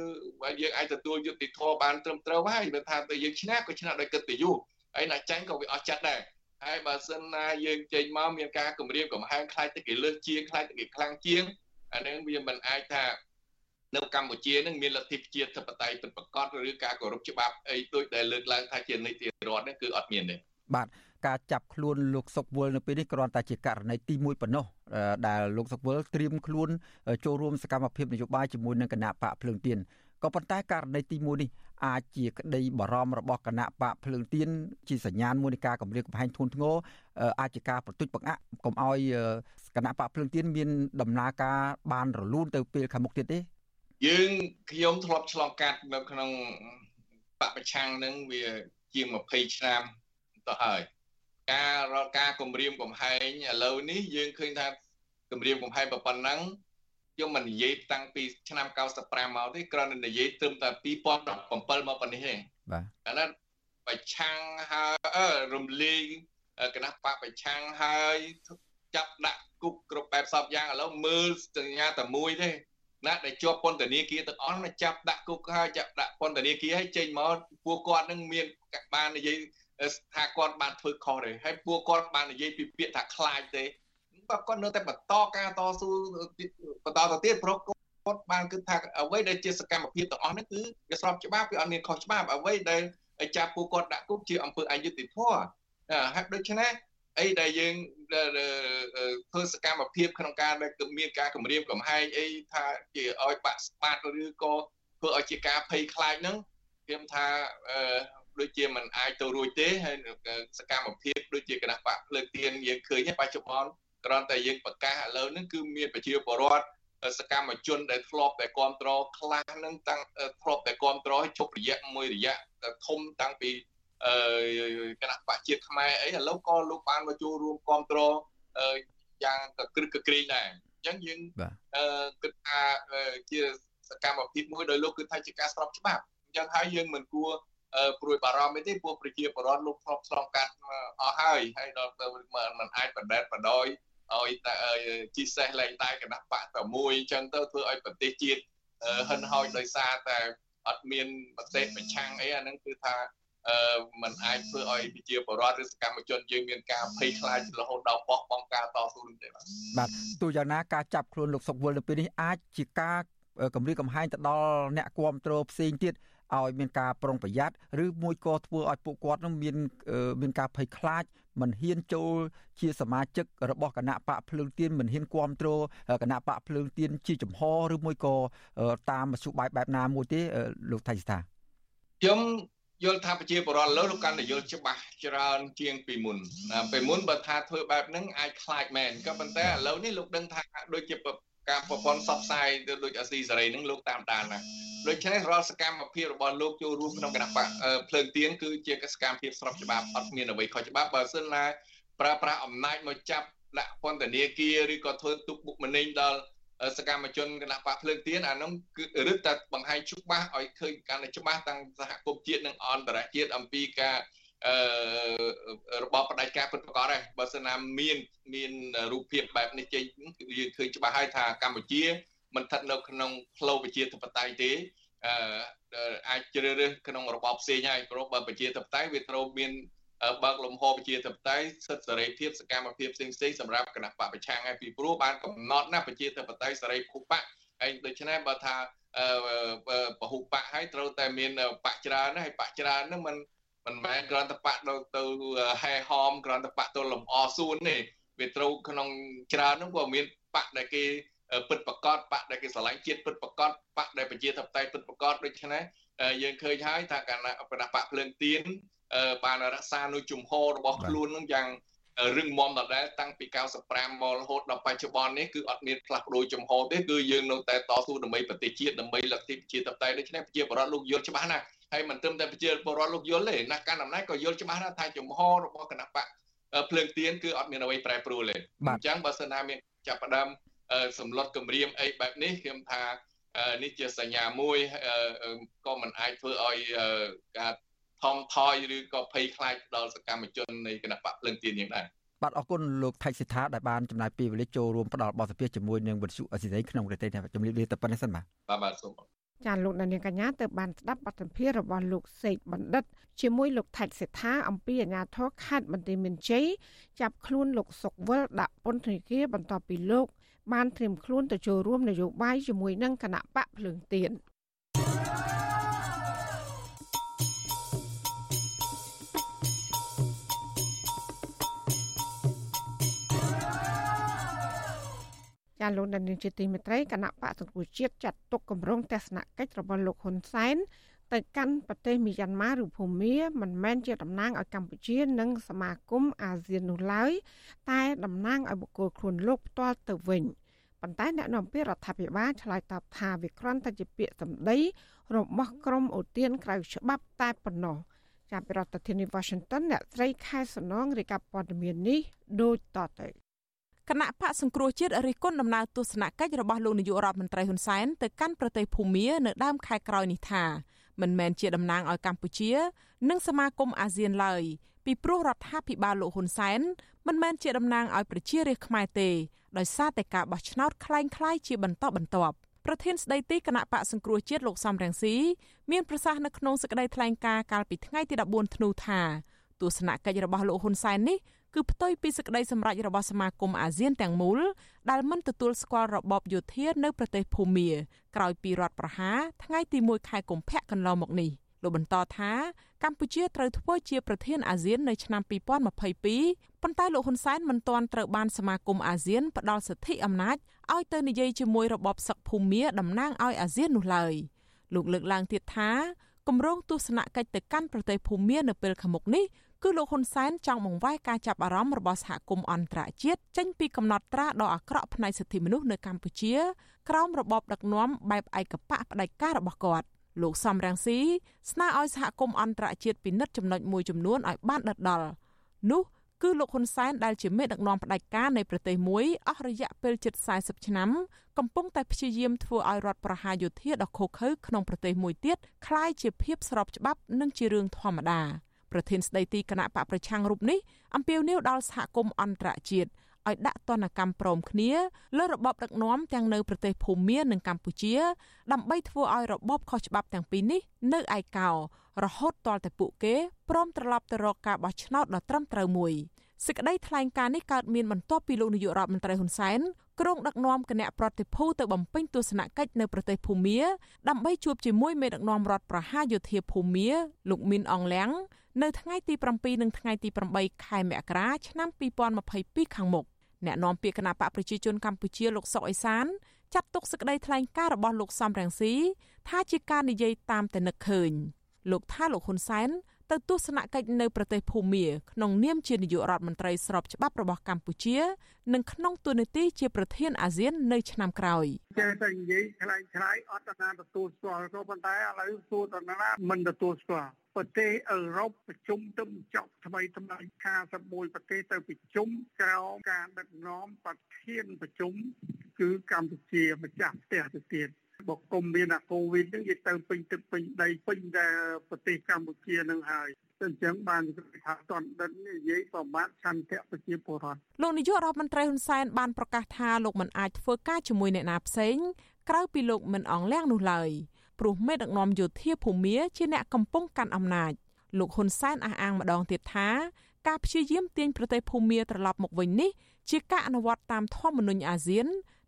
យើងអាចទទួលយុត្តិធម៌បានត្រឹមត្រូវហើយបើថាទៅយើងឈ្នះក៏ឈ្នះដោយកិត្តិយសហើយណាចាញ់ក៏វាអស់ចិត្តដែរហើយបើសិនណាយើងចេញមកមានការគម្រាមកំហែងខ្លាចតែគេលើសជាងខ្លាចតែគេខ្លាំងជាងអានឹងវាមិនអាចថា នៅកម្ពុជានឹងមានលទ្ធិប្រជាធិបតេយ្យពិតប្រាកដឬការគោរពច្បាប់អីដូចដែលលើកឡើងថាជានីតិរដ្ឋនេះគឺអត់មានទេបាទការចាប់ខ្លួនលោកសុកវុលនៅពេលនេះគ្រាន់តែជាករណីទី1ប៉ុណ្ណោះដែលលោកសុកវុលត្រៀមខ្លួនចូលរួមសកម្មភាពនយោបាយជាមួយនឹងគណៈបកភ្លើងទៀនក៏ប៉ុន្តែករណីទី1នេះអាចជាក្តីបារម្ភរបស់គណៈបកភ្លើងទៀនជាសញ្ញាណមួយនៃការគម្រាមកំហែងធ្ងន់ធ្ងរអាចជាការប្រទុចបង្អាក់កុំឲ្យគណៈបកភ្លើងទៀនមានដំណើរការបានរលូនទៅពេលខាងមុខទៀតទេ យើងខ្ញុំធ្លាប់ឆ្លងកាត់នៅក្នុងបពប្រឆាំងនឹងវាជាង20ឆ្នាំទៅហើយការរកការគម្រាមកំហែងឥឡូវនេះយើងឃើញថាគម្រាមកំហែងប៉ុណ្ណឹងខ្ញុំមិននិយាយតាំងពីឆ្នាំ95មកទេគ្រាន់តែនិយាយត្រឹមតែ2017មកប៉ុណ្នេះទេបាទអានោះប្រឆាំងហើយរំលាយគណៈបកប្រឆាំងហើយចាប់ដាក់គុកគ្រប់បែបសពយ៉ាងឥឡូវមើលសញ្ញាតែមួយទេ ណាដែលជាប់ពន្ធនាគារទាំងអស់ចាប់ដាក់គុកហើយចាប់ដាក់ពន្ធនាគារហើយចេញមកពួកគាត់នឹងមានបាននិយាយថាគាត់បានធ្វើខុសទេហើយពួកគាត់បាននិយាយពីពាក្យថាខ្លាចទេបើគាត់នៅតែបន្តការតស៊ូបន្តទៅទៀតព្រោះគាត់បានគិតថាអ្វីដែលជាសកម្មភាពទាំងអស់នេះគឺវាស្របច្បាប់វាអត់មានខុសច្បាប់អ្វីដែលចាប់ពួកគាត់ដាក់គុកជាអង្គើអយុត្តិធម៌ហើយដូច្នេះ អីដែលយើងធ្វើសកម្មភាពក្នុងការដែលមានការគម្រាមកំហែងអីថាជាឲ្យបាក់ស្បាតឬក៏ធ្វើឲ្យជាការភ័យខ្លាចហ្នឹងខ្ញុំថាដូចជាมันអាចទៅរួចទេហើយសកម្មភាពដូចជាគណៈបកភ្លើងទៀនយើងឃើញបច្ចុប្បន្នគ្រាន់តែយើងប្រកាសឥឡូវហ្នឹងគឺមានប្រជាពលរដ្ឋសកម្មជនដែលធ្លាប់តែគ្រប់គ្រងខ្លះហ្នឹងតាំងធ្លាប់តែគ្រប់គ្រងឲ្យជប់រយៈមួយរយៈធំតាំងពីអឺ គណៈបកជាតិខ្មែរអីឥឡូវក៏លោកបានមកចូលរួមគ្រប់គ្រងយ៉ាងក្រឹកក្រែងដែរអញ្ចឹងយើងអឺគិតថាជាសកម្មភាពមួយដោយលោកគឺថាជាការស្របច្បាប់អញ្ចឹងហើយយើងមិនគួរព្រួយបារម្ភទេពួកប្រជាពលរដ្ឋលោកធ្លាប់ឆ្លងកាត់អស់ហើយហើយដល់ទៅมันអាចបដែតបដោយឲ្យតែជីសេះលែងតែគណៈបកតែមួយអញ្ចឹងទៅធ្វើឲ្យប្រទេសជាតិហិនហោចដោយសារតែអត់មានមតិប្រឆាំងអីអាហ្នឹងគឺថាអឺ มันអាចធ្វើឲ្យប្រជាពលរដ្ឋឬសកម្មជនយើងមានការភ័យខ្លាចរហូតដល់បោះបង់ការតស៊ូនោះទេបាទបាទទោះយ៉ាងណាការចាប់ខ្លួនលោកសុកវុលនៅពេលនេះអាចជាការគម្រាមកំហែងទៅដល់អ្នកគ្រប់គ្រងផ្សេងទៀតឲ្យមានការប្រុងប្រយ័ត្នឬមួយក៏ធ្វើឲ្យពួកគាត់នឹងមានមានការភ័យខ្លាចមិនហ៊ានចូលជាសមាជិករបស់គណៈបកភ្លើងទៀនមិនហ៊ានគ្រប់គ្រងគណៈបកភ្លើងទៀនជាចំហឬមួយក៏តាមមធ្យោបាយបែបណាមួយទេលោកថៃស្ថាខ្ញុំ យល់ថាប្រជាពលរដ្ឋលើលោកកាន់តែយល់ច្បាស់ច្រើនជាងពីមុនពេលមុនបើថាធ្វើបែបហ្នឹងអាចខ្លាចមែនក៏ប៉ុន្តែឥឡូវនេះលោកដឹងថាដូចជាការប្រព័ន្ធផ្សព្វផ្សាយទៅដូចអាស៊ីសេរីនឹងលោកតាមដានណាដូច្នេះរាល់សកម្មភាពរបស់លោកចូលរួមក្នុងគណៈបកភ្លើងទៀនគឺជាសកម្មភាពស្របច្បាប់អត់មានអ្វីខុសច្បាប់បើសិនណាប្រើប្រាស់អំណាចមកចាប់ដាក់ពន្ធនាគារឬក៏ធ្វើទុកបុកម្នេញដល់ សកម្មជនគណៈបកភ្លើងទៀនអានោះគឺរឹតតែបង្ហាញច្បាស់ឲ្យឃើញកាន់តែច្បាស់ទាំងសហគមន៍ជាតិនិងអន្តរជាតិអំពីការអឺរបបផ្ដាច់ការពិតប្រាកដដែរបើសិនណាមានមានរូបភាពបែបនេះចេញគឺយើងឃើញច្បាស់ហើយថាកម្ពុជាមិនស្ថិតនៅក្នុងផ្លូវប្រជាធិបតេយ្យទេអឺអាចជ្រើសរើសក្នុងរបបផ្សេងហើយព្រោះបើប្រជាធិបតេយ្យវាត្រូវមាន បើកលំហប្រជាធិបតេយ្យសិទ្ធិសេរីភាពសកម្មភាពផ្សេងផ្សេងសម្រាប់គណៈបកប្រឆាំងហើយពីព្រោះបានកំណត់ណាប្រជាធិបតេយ្យសេរីភូបកហើយដូច្នេះបើថាពហុបកហើយត្រូវតែមានបកច្រើនហើយបកច្រើនហ្នឹងมันមិនមែនគ្រាន់តែបាក់ទៅទៅហែហមគ្រាន់តែបាក់ទៅលំអសួនទេវាត្រូវក្នុងច្រើននោះក៏មានបាក់ដែលគេពិតប្រកបបាក់ដែលគេឆ្លាញ់ជាតិពិតប្រកបបាក់ដែលប្រជាធិបតេយ្យពិតប្រកបដូច្នេះយើងឃើញហើយថាគណៈបដបកភ្លើងទៀន បានរក្សានូវជំហររបស់ខ្លួននឹងយ៉ាងរឹងមាំដដែលតាំងពី95មករហូតដល់បច្ចុប្បន្ននេះគឺអត់មានផ្លាស់ប្ដូរចំហទេគឺយើងនៅតែតស៊ូដើម្បីប្រទេសជាតិដើម្បីលទ្ធិប្រជាធិបតេយ្យដូច្នេះប្រជាបរតលោកយល់ច្បាស់ណាស់ហើយមិនត្រឹមតែប្រជាពលរដ្ឋលោកយល់ទេណាស់កាន់អំណាចក៏យល់ច្បាស់ណាស់ថាចំហរបស់គណៈបកភ្លើងទៀនគឺអត់មានអ្វីប្រែប្រួលទេអញ្ចឹងបើសិនណាមានចាប់ផ្ដើមសម្លុតគម្រាមអីបែបនេះខ្ញុំថានេះជាសញ្ញាមួយក៏មិនអាចធ្វើឲ្យការ ថមថយឬក៏ភ័យខ្លាចដល់សកម្មជននៃគណៈបកភ្លើងទៀនយ៉ាងដែរបាទអរគុណលោកថៃសិដ្ឋាដែលបានចំណាយពេលវេលាចូលរួមផ្ដល់បទសម្ភាសជាមួយនឹងវិទ្យុអស៊ីសេរីក្នុងប្រទេសនេះជំរាបលាតែប៉ុណ្្នេះសិនបាទបាទបាទសូមចាលោកនាងកញ្ញាទៅបានស្ដាប់បទសម្ភាសរបស់លោកសេកបណ្ឌិត ជាមួយលោកថៃសេដ្ឋាអំពីអាញាធរខេត្តបន្ទាយមានជ័យចាប់ខ្លួនលោកសុកវិលដាក់ពន្ធនាគារបន្ទាប់ពីលោកបានត្រៀមខ្លួនទៅចូលរួមនយោបាយជាមួយនឹងគណៈបកភ្លើងទៀន ចាលោកដានីលជាទីមេត្រីគណៈបកសង្គ្រោះជាតិចាត់ទុកគម្រោងទស្សនកិច្ចរបស់លោកហ៊ុនសែនទៅកាន់ប្រទេសមីយ៉ាន់ម៉ាឬភូមាមិនមែនជាតំណាងឲ្យកម្ពុជានិងសមាគមអាស៊ាននោះឡើយតែតំណាងឲ្យបុគ្គលខ្លួនលោកផ្ទាល់ទៅវិញប៉ុន្តែអ្នកនាំពាក្យរដ្ឋាភិបាលឆ្លើយតបថាវាគ្រាន់តែជាពាក្យសម្ដីរបស់ក្រមអូទៀនក្រៅច្បាប់តែប៉ុណ្ណោះចាប់ពីរដ្ឋធានី Washington អ្នកស្រីខែសំណងរាយការណ៍ព័ត៌មាននេះដូចតទៅ គណៈបកសង្គ្រោះជាតិរិះគន់ដំណើរទស្សនកិច្ចរបស់លោកនាយករដ្ឋមន្ត្រីហ៊ុនសែនទៅកាន់ប្រទេសភូមានៅដើមខែក្រោយនេះថាមិនមែនជាតំណាងឲ្យកម្ពុជា និងសមាគមអាស៊ានឡើយពីព្រោះរដ្ឋាភិបាលលោកហ៊ុនសែនមិនមែនជាតំណាងឲ្យប្រជារាស្ត្រខ្មែរទេដោយសារតែការបោះឆ្នោតคล้ายៗជាបន្តបន្ទាប់ប្រធានស្ដីទីគណៈបកសង្គ្រោះជាតិលោកសំរងស៊ីមានប្រសាសន៍នៅក្នុងសេចក្តីថ្លែងការណ៍កាលពីថ្ងៃទី14ធ្នូថាទស្សនកិច្ចរបស់លោកហ៊ុនសែននេះ គឺផ្ទុយពីសេចក្តីសម្រេចរបស់សមាគមអាស៊ានទាំងមូលដែលមិនទទួលស្គាល់របបយោធានៅប្រទេសភូមាក្រោយពីរដ្ឋប្រហារថ្ងៃទី1ខែកុម្ភៈកន្លងមកនេះលោកបន្តថាកម្ពុជាត្រូវធ្វើជាប្រធានអាស៊ាននៅឆ្នាំ2022ប៉ុន្តែលោកហ៊ុនសែនមិនទាន់ត្រូវបានសមាគមអាស៊ានផ្ដល់សិទ្ធិអំណាចឲ្យទៅនិយាយជាមួយរបបសឹកភូមាតំណាងឲ្យអាស៊ាននោះឡើយលោកលើកឡើងទៀតថាគម្រោងទស្សនកិច្ចទៅកាន់ប្រទេសភូមានៅពេលខាងមុខនេះ គឺលោកហ៊ុនសែនចង់បង្វែរការចាប់អារម្មណ៍របស់សហគមន៍អន្តរជាតិចេញពីកំណត់ត្រាដ៏អាក្រក់ផ្នែកសិទ្ធិមនុស្សនៅកម្ពុជា ក្រោមរបបដឹកនាំបែបឯកបកផ្ដាច់ការរបស់គាត់លោកសំរងស៊ីស្នើឲ្យសហគមន៍អន្តរជាតិពិនិត្យចំណុចមួយចំនួនឲ្យបានដិតដល់នោះគឺលោកហ៊ុនសែនដែលជាមេដឹកនាំផ្ដាច់ការនៃប្រទេសមួយអស់រយៈពេលជិត40ឆ្នាំកំពុងតែព្យាយាមធ្វើឲ្យរដ្ឋប្រហារយោធាដ៏ឃោរឃៅក្នុងប្រទេសមួយទៀតคล้ายជាភាពស្របច្បាប់និងជារឿងធម្មតា។ ប្រធានស្ដីទីគណៈបកប្រឆាំងរូបនេះអំពាវនាវដល់សហគមន៍អន្តរជាតិឲ្យដាក់ទណ្ឌកម្មព្រមគ្នាលើរបបដឹកនាំទាំងនៅប្រទេសភូមានិងកម្ពុជា ដើម្បីធ្វើឲ្យរបបខុសច្បាប់ទាំងពីរនេះនៅឯកោរហូតទាល់តែពួកគេព្រមត្រឡប់ទៅរកការបោះឆ្នោតដ៏ត្រឹមត្រូវមួយ សេចក្តីថ្លែងការណ៍នេះកើតមានបន្ទាប់ពីលោកនាយករដ្ឋមន្ត្រីហ៊ុនសែនក្រុងដឹកនាំគណៈប្រតិភូទៅបំពេញទស្សនកិច្ចនៅប្រទេសភូមាដើម្បីជួបជាមួយមេដឹកនាំរដ្ឋប្រហារយោធាភូមាលោកមីនអងលៀងនៅថ្ងៃទី7និងថ្ងៃទី8ខែមករាឆ្នាំ2022ខាងមុខអ្នកនាំពាក្យគណៈបកប្រជាជនកម្ពុជាលោកសុកអេសានចាត់ទុកសេចក្តីថ្លែងការណ៍របស់លោកសំរងស៊ីថាជាការនិយាយតាមតែនឹកឃើញលោកថាលោកហ៊ុនសែន ទៅទស្សនកិច្ចនៅប្រទេសភូមាក្នុងនាមជានាយករដ្ឋមន្ត្រីស្របច្បាប់របស់កម្ពុជា និងក្នុងតួនាទីជាប្រធានអាស៊ាននៅឆ្នាំក្រោយចេះតែនិយាយខ្លាំងខ្លាយអត់តាទទួលស្គាល់ក៏ប៉ុន្តែឥឡូវសួរតាណាមិនទទួលស្គាល់ប្រទេសអឺរ៉ុបប្រជុំទៅចប់ថ្មីថ្មី51ប្រទេសទៅប្រជុំក្រោមការដឹកនាំប្រធានប្រជុំគឺកម្ពុជាម្ចាស់ផ្ទះទៅទៀត បកគុំមានអាកូវីដហ្នឹងគេទៅពេញទឹកពេញដីពេញតែប្រទេសកម្ពុជានឹងហើយអញ្ចឹងបានគេថាតនដិននិយាយប្រមាថឆន្ទៈប្រជាពលរដ្ឋលោកនាយករដ្ឋមន្ត្រីហ៊ុនសែនបានប្រកាសថាលោកមិនអាចធ្វើការជាមួយអ្នកណាផ្សេងក្រៅពីលោកមិនអង្លាំងនោះឡើយព្រោះមេដឹកនាំយោធាភូមាជាអ្នកកំពុងកាន់អំណាចលោកហ៊ុនសែនអះអាងម្ដងទៀតថាការព្យាយាមទាញប្រទេសភូមាត្រឡប់មកវិញនេះជាការអនុវត្តតាមធម្មនុញ្ញអាស៊ាន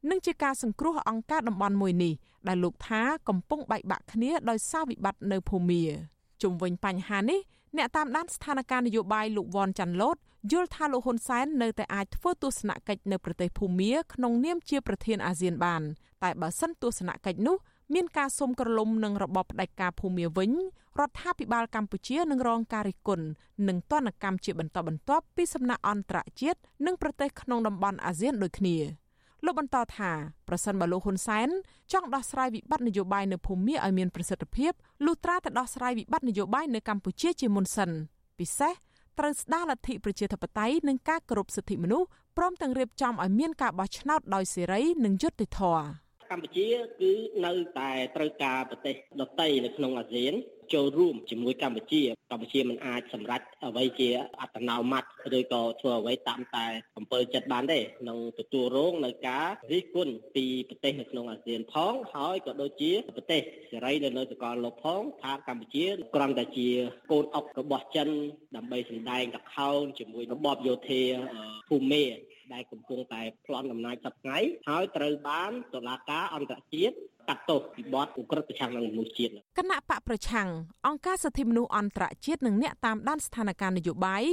និងជាការសង្គ្រោះអង្គការតំបន់មួយនេះដែលលោកថាកំពុងបែកបាក់គ្នាដោយសារវិបត្តិនៅភូមាជុំវិញបញ្ហានេះអ្នកតាមដានស្ថានភាពនយោបាយលោកវ៉ាន់ចាន់ឡូតយល់ថាលោកហ៊ុនសែននៅតែអាចធ្វើទស្សនកិច្ចនៅប្រទេសភូមាក្នុងនាមជាប្រធានអាស៊ានបាន តែបើសិនទស្សនកិច្ចនោះមានការសុំក្រឡុំនឹងរបបផ្ដាច់ការភូមាវិញរដ្ឋាភិបាលកម្ពុជានឹងរងការរិះគន់និងទណ្ឌកម្មជាបន្តបន្ទាប់ពីសំណាក់អន្តរជាតិនិងប្រទេសក្នុងតំបន់អាស៊ានដូចគ្នា លោកបន្តថាប្រសិនបើលោកហ៊ុនសែនចង់ដោះស្រាយវិបត្តិនយោបាយនៅភូមាឲ្យមានប្រសិទ្ធភាពលុះត្រាតែដោះស្រាយវិបត្តិនយោបាយនៅកម្ពុជាជាមុនសិនពិសេសត្រូវស្ដារលទ្ធិប្រជាធិបតេយ្យនិងការគោរពសិទ្ធិមនុស្សព្រមទាំងរៀបចំឲ្យមានការបោះឆ្នោតដោយសេរីនិងយុត្តិធម៌កម្ពុជាគឺនៅតែត្រូវការប្រទេសដទៃនៅក្នុងអាស៊ាន ចូលរួមជាមួយកម្ពុជាកម្ពុជាមិនអាចសម្រេចអ្វីជាអត្តនោម័តឬក៏ធ្វើអ្វីតាមតែអំពើចិត្តបានទេនឹងទទួលរងនៅការរិះគន់ពីប្រទេសនៅក្នុងអាស៊ានផងហើយក៏ដូចជាប្រទេសសេរីនៅនៅសកលលោកផងថាកម្ពុជាគ្រាន់តែជាកូនអុករបស់ចិនដើម្បីសម្ដែងកខោនជាមួយរបបយោធាភូមេដែលកំពុងតែប្លន់អំណាចសប្តាហ៍ហើយត្រូវបានតុលាការអន្តរជាតិ កាត់ទោសពីបទឧក្រិដ្ឋប្រឆាំងនឹងមនុស្សជាតិគណៈបកប្រឆាំងអង្គការសិទ្ធិមនុស្សអន្តរជាតិនិងអ្នកតាមដានស្ថានភាពនយោបាយ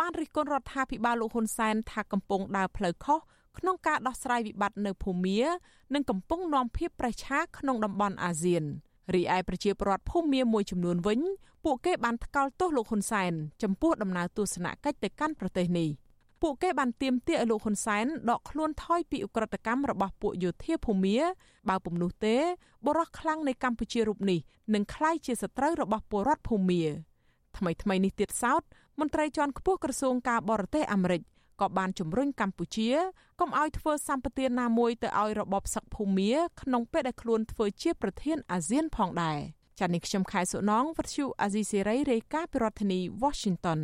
បានរិះគន់រដ្ឋាភិបាលលោកហ៊ុនសែនថាកំពុងដើរផ្លូវខុសក្នុងការដោះស្រាយវិបត្តិនៅភូមា និងកំពុងនាំភាពប្រឆាក្នុងតំបន់អាស៊ានរីឯប្រជាពលរដ្ឋភូមាមួយចំនួនវិញ ពួកគេបានថ្កោលទោសលោកហ៊ុនសែនចំពោះដំណើរទស្សនកិច្ចទៅកាន់ប្រទេសនេះ ពួកគេបានទាមទារឲ្យលោកហ៊ុនសែនដកខ្លួនថយពីអ ுக ្រិតកម្មរបស់ពួកយោធាភូមាបើពុំនោះទេបរិះខ្លាំងនៃកម្ពុជារូបនេះនឹងក្លាយជាសត្រូវរបស់ពលរដ្ឋភូមាថ្មីថ្មីនេះទៀតសោតមន្ត្រីជាន់ខ្ពស់ក្រសួងការបរទេសអាមេរិកក៏បានជំរុញកម្ពុជាកុំឲ្យធ្វើសម្បទានណាមួយទៅឲ្យរបបសឹកភូមាក្នុងពេលដែលខ្លួនធ្វើជាប្រធានអាស៊ានផងដែរចា៎នេះខ្ញុំខែសុណងវັດឈូអាស៊ីសេរីរាយការណ៍ពីរដ្ឋធានី Washington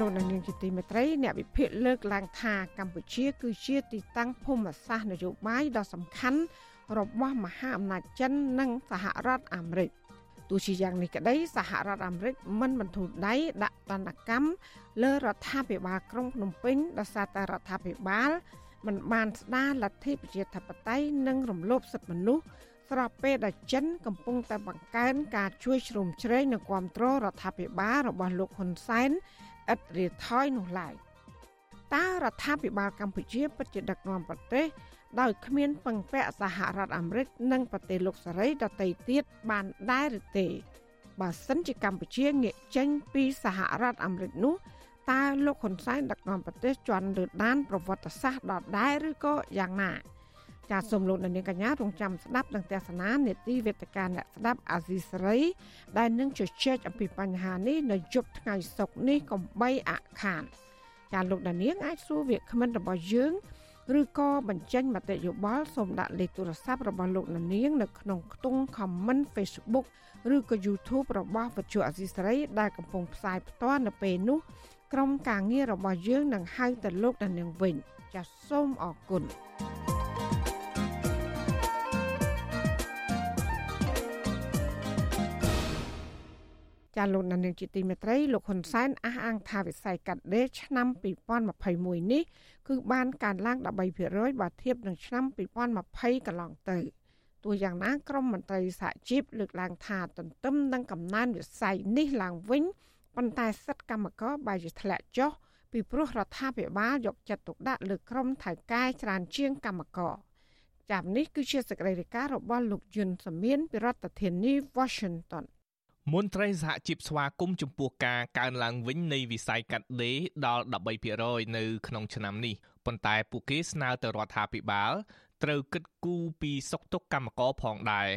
លោកនាងជាទីមេត្រីអ្នកវិភាគលើកឡើងថាកម្ពុជាគឺជាទីតាំងភូមិសាស្ត្រនយោបាយដ៏សំខាន់របស់មហាអំណាចចិននិងសហរដ្ឋអាមេរិកទោះជាយ៉ាងនេះក្តីសហរដ្ឋអាមេរិកមិនបន្ធូរដៃដាក់ទណ្ឌកម្មលើរដ្ឋាភិបាលក្រុងភ្នំពេញដោយសារតែរដ្ឋាភិបាលមិនបានស្ដារលទ្ធិប្រជាធិបតេយ្យនិងរំលោភសិទ្ធិមនុស្សស្របពេលដែលចិនកំពុងតែបង្កើនការជួយជ្រោមជ្រែងនិងគ្រប់គ្រងរដ្ឋាភិបាលរបស់លោកហ៊ុនសែន ឥតរាថយនោះឡើយតើរដ្ឋាភិបាលកម្ពុជាពិតជាដឹកនាំប្រទេសដោយគ្មានពឹងពាក់សហរដ្ឋអាមេរិកនិងប្រទេសលោកសេរីដទៃទៀតបានដែរឬទេបើសិនជាកម្ពុជាងាកចេញពីសហរដ្ឋអាមេរិកនោះតើលោកហ៊ុនសែនដឹកនាំប្រទេសជន់លើដានប្រវត្តិសាស្ត្រដដែលឬក៏យ៉ាងណា ចាសសូមលោកនាងកញ្ញារងចាំស្ដាប់នឹងទេសនានេតិវេទិកាអ្នកស្ដាប់អាស៊ីសេរីដែលនឹងជជែកអំពីបញ្ហានេះនៅយប់ថ្ងៃសុក្រនេះកំបីអខានចាសលោកនាងអាចសួរវាគ្មិនរបស់យើងឬក៏បញ្ចេញមតិយោបល់សូមដាក់លេខទូរស័ព្ទរបស់លោកនាងនៅក្នុងខ្ទង់ comment Facebook ឬក៏ YouTube របស់វិទ្យុអាស៊ីសេរីដែលកំពុងផ្សាយផ្ទាល់នៅពេលនេះក្រុមការងាររបស់យើងនឹងហៅទៅលោកនាងវិញចាសសូមអរគុណ ចាលោកនាងជាទីមេត្រីលោកហ៊ុនសែនអះអាងថាវិស័យកាត់ដេរឆ្នាំ2021នេះគឺបានកើនឡើង13%បើធៀបនឹងឆ្នាំ2020កន្លងទៅទោះយ៉ាងណាក្រមមន្ត្រីសហជីពលើកឡើងថាទន្ទឹមនឹងកំណើនវិស័យនេះឡើងវិញប៉ុន្តែសិទ្ធិកម្មករបែរជាធ្លាក់ចុះពីព្រោះរដ្ឋាភិបាលយកចិត្តទុកដាក់លើក្រុមថៅកែច្រើនជាងកម្មករចាប់នេះគឺជាសេចក្តីរាយការណ៍របស់លោកយុនសមៀនពីរដ្ឋធានី Washington មន្ត្រីសហជីពស្វាគមន៍ចំពោះការកើនឡើងវិញនៃវិស័យកាត់ដេរដល់13%នៅក្នុងឆ្នាំនេះប៉ុន្តែពួកគេស្នើទៅរដ្ឋាភិបាលត្រូវគិតគូរពីសុខទុក្ខកម្មករផងដែរ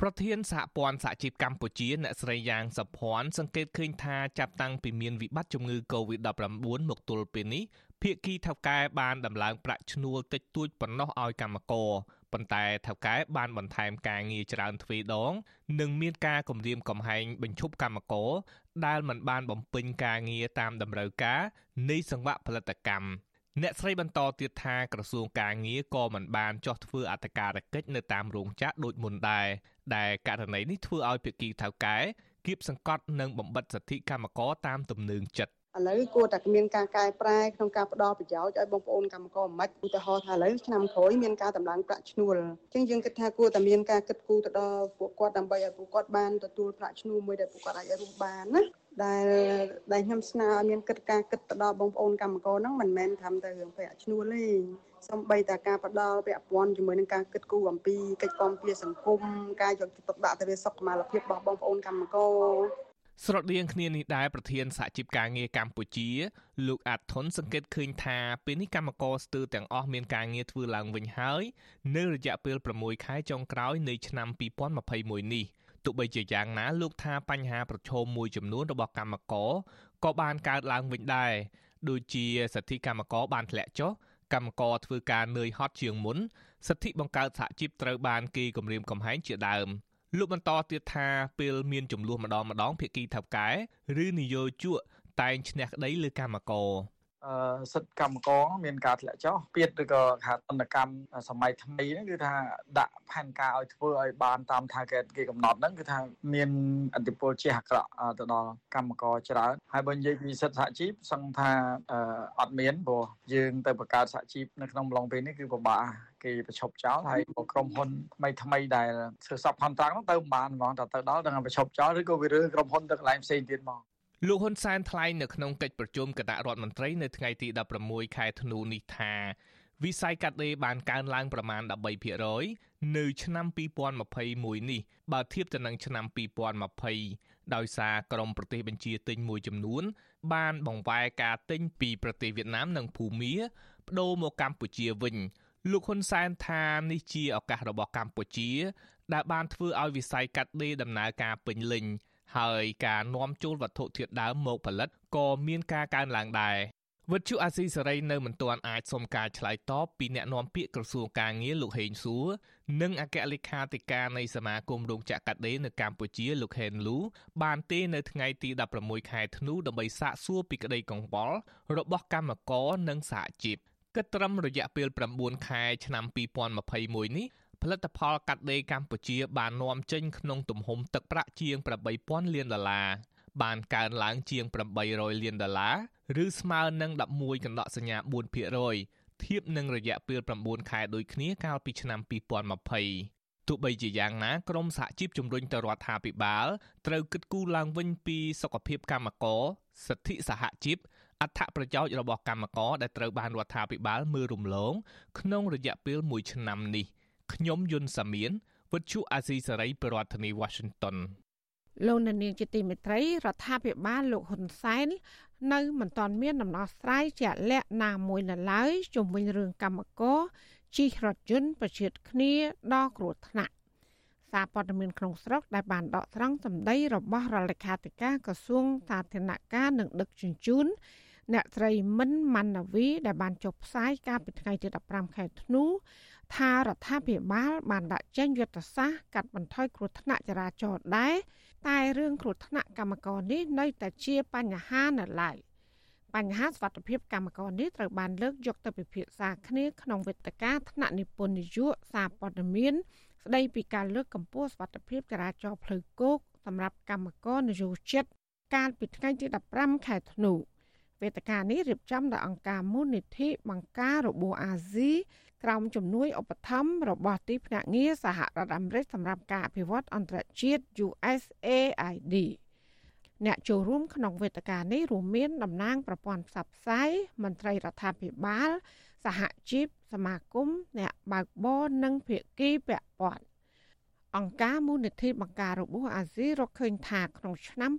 ប្រធានសហព័ន្ធសហជីពកម្ពុជាអ្នកស្រីយ៉ាងសុភ័ណ្ឌសង្កេតឃើញថាចាប់តាំងពីមានវិបត្តិជំងឺ Covid-19 មកទល់ពេលនេះភាគីថៅកែបានដំឡើងប្រាក់ឈ្នួលតិចតួចប៉ុណ្ណោះឲ្យកម្មករ ប៉ុន្តែថៅកែបានបន្ថែមការងារច្រើនទ្វេដង និងមានការគម្រាមកំហែងបញ្ឈប់កម្មករដែលមិនបានបំពេញការងារតាមតម្រូវការនៃសង្វាក់ផលិតកម្មអ្នកស្រីបន្តទៀតថាក្រសួងការងារក៏មិនបានចោះធ្វើអត្តការកិច្ចនៅតាមរោងចក្រដូចមុនដែរដែលករណីនេះធ្វើឲ្យភាគីថៅកែគៀបសង្កត់និងបំបិតសិទ្ធិកម្មករតាមទំនឹងចិត្ត ឥឡូវគួរតែមានការកែប្រែក្នុងការផ្ដល់ប្រយោជន៍ឲ្យបងប្អូនកម្មករមិនឧទាហរណ៍ថាឥឡូវឆ្នាំក្រោយមានការតម្លើងប្រាក់ឈ្នួលអញ្ចឹងយើងគិតថាគួរតែមានការគិតគូរទៅដល់ពួកគាត់ដើម្បីឲ្យពួកគាត់បានទទួលប្រាក់ឈ្នួលមួយដែលពួកគាត់អាចរស់បានណាដែលដែលខ្ញុំស្នើឲ្យមានកិច្ចការគិតទៅដល់បងប្អូនកម្មករហ្នឹងមិនមែនធ្វើតែរឿងប្រាក់ឈ្នួលទេសំបីតែការផ្ដល់ពាក់ព័ន្ធជាមួយនឹងការគិតគូរអំពីកិច្ចគាំពារសង្គមការយកចិត្តទុកដាក់ទៅលើសុខុមាលភាពរបស់បងប្អូនកម្មករ ស្រដៀងគ្នានេះដែរប្រធានសហជីពការងារកម្ពុជាលោកអាត់ថុនសង្កេតឃើញថាពេលនេះកម្មករស្ទើរទាំងអស់មានការងារធ្វើឡើងវិញហើយនៅរយៈពេល6ខែចុងក្រោយនៃឆ្នាំ2021នេះទោះបីជាយ៉ាងណាលោកថាបញ្ហាប្រឈមមួយចំនួនរបស់កម្មករក៏បានកើតឡើងវិញដែរដូចជាសិទ្ធិកម្មករបានធ្លាក់ចុះកម្មករធ្វើការនឿយហត់ជាងមុនសិទ្ធិបង្កើតសហជីពត្រូវបានគេគំរាមកំហែងជាដើម លោកបន្តទៀតថាពេលមានចំនួនម្ដងម្ដងភាគីថៅកែឬនយោជកតែងឈ្នះក្តីលើកម្មករ សិទ្ធិកម្មករមានការធ្លាក់ចុះពៀតឬក៏ខាតនកម្មសម័យថ្មីហ្នឹងគឺថាដាក់ផែនការឲ្យធ្វើឲ្យបានតាមថាគេគេកំណត់ហ្នឹងគឺថាមានអតិពលជាអាក្រក់ទៅដល់កម្មករច្រើនហើយបើនិយាយពីសិទ្ធិសហជីពសឹងថាអត់មានព្រោះយើងទៅបង្កើតសហជីពនៅក្នុងម្លងពេលនេះគឺពិបាកគេប្រឈប់ចោលហើយក្រុមហ៊ុនថ្មីថ្មីដែលធ្វើសពខនត្រាក់ហ្នឹងទៅមិនបានហ្មងតែទៅដល់ដល់ប្រឈប់ចោលឬក៏វារើក្រុមហ៊ុនទៅកន្លែងផ្សេងទៀតមក លោកហ៊ុនសែនថ្លែងនៅក្នុងកិច្ចប្រជុំគណៈរដ្ឋមន្ត្រីនៅថ្ងៃទី16ខែធ្នូនេះថាវិស័យកាត់ដេរបានកើនឡើងប្រមាណ13%នៅឆ្នាំ2021នេះបើធៀបទៅនឹងឆ្នាំ2020ដោយសារក្រមប្រទេសបញ្ជាទិញមួយចំនួន បានបង្វែរការទិញពីប្រទេសវៀតណាមនិងភូមាបដូរមកកម្ពុជាវិញ លោកហ៊ុនសែនថានេះជាឱកាសរបស់កម្ពុជា ដែលបានធ្វើឲ្យវិស័យកាត់ដេរដំណើរការពេញលេញ ហើយការនាំចូលវត្ថុធាតុដើមមកផលិតក៏មានការកើនឡើងដែរវិទ្យុអាស៊ីសេរីនៅមិនទាន់អាចសុំការឆ្លើយតបពីអ្នកនាំពាក្យក្រសួងការងារលោកហេងសួរនិងអគ្គលេខាធិការនៃសមាគមរោងចក្រកាត់ដេរនៅកម្ពុជាលោកហេនលូបានទេនៅថ្ងៃទី16ខែធ្នូដើម្បីសាកសួរពីក្តីកង្វល់របស់កម្មករនិងសហជីពគិតត្រឹមរយៈពេល9ខែឆ្នាំ2021នេះ ផលិតផលកាត់ដេរកម្ពុជាបាននាំចេញក្នុងទំហំទឹកប្រាក់ជាង8000លានដុល្លារបានកើនឡើងជាង800លានដុល្លារឬស្មើនឹង11កណ្ដកសញ្ញា4%ធៀបនឹងរយៈពេល9ខែដូចគ្នាកាលពីឆ្នាំ2020ទោះបីជាយ៉ាងណាក្រមសហជីពជំរុញទៅរដ្ឋាភិបាលត្រូវគិតគូរឡើងវិញពីសុខភាពកម្មករសិទ្ធិសហជីពអត្ថប្រយោជន៍របស់កម្មករដែលត្រូវបានរដ្ឋាភិបាលមើលរំលងក្នុងរយៈពេល1ឆ្នាំនេះ ខ្ញុំយុនសាមៀនវិទ្យុអាស៊ីសេរីប្រធានាធិបតី Washington លោកនាងជាទីមេត្រីរដ្ឋាភិបាលលោកហ៊ុនសែននៅមិនទាន់មានដំណោះស្រាយជាក់លាក់ណាមួយនៅឡើយជុំវិញរឿងកម្មករជិះរថយន្តប្រឈិតគ្នាដល់គ្រោះថ្នាក់សារព័ត៌មានក្នុងស្រុកដែលបានដកស្រង់សម្ដីរបស់រដ្ឋលេខាធិការក្រសួងសាធារណការនិងដឹកជញ្ជូនអ្នកស្រីមិនម៉ាន់ណាវីដែលបានចុះផ្សាយកាលពីថ្ងៃទី15ខែធ្នូ ថារដ្ឋាភិបាលបានដាក់ចេញយុទ្ធសាស្ត្រកាត់បន្ថយគ្រោះថ្នាក់ចរាចរណ៍ដែរតែរឿងគ្រោះថ្នាក់កម្មករនេះនៅតែជាបញ្ហានៅឡើយបញ្ហាសុខភាពកម្មករនេះត្រូវបានលើកយកទៅពិភាក្សាគ្នាក្នុងវេទិកាថ្នាក់និពន្ធនយោបាយសារព័ត៌មាន ស្ដីពីការលើកកម្ពស់សុខភាពចរាចរណ៍ផ្លូវគោកសម្រាប់កម្មករនយោជិតកាលពីថ្ងៃទី15ខែធ្នូវេទិកានេះរៀបចំដោយអង្គការមូលនិធិបង្ការរបួសអាស៊ី ក្រោមជំនួយឧបត្ថម្ភរបស់ទីភ្នាក់ងារសហរដ្ឋអាមេរិកសម្រាប់ការអភិវឌ្ឍអន្តរជាតិ USAID អ្នកចូលរួមក្នុងវេទិកានេះរួមមានតំណាងប្រព័ន្ធផ្សព្វផ្សាយមន្ត្រីរដ្ឋាភិបាល សហជីពសមាគមអ្នកបើកបរនិងភាគីពាក់ព័ន្ធអង្គការមូលនិធិបង្ការរបួសអាស៊ីរកឃើញថាក្នុងឆ្នាំ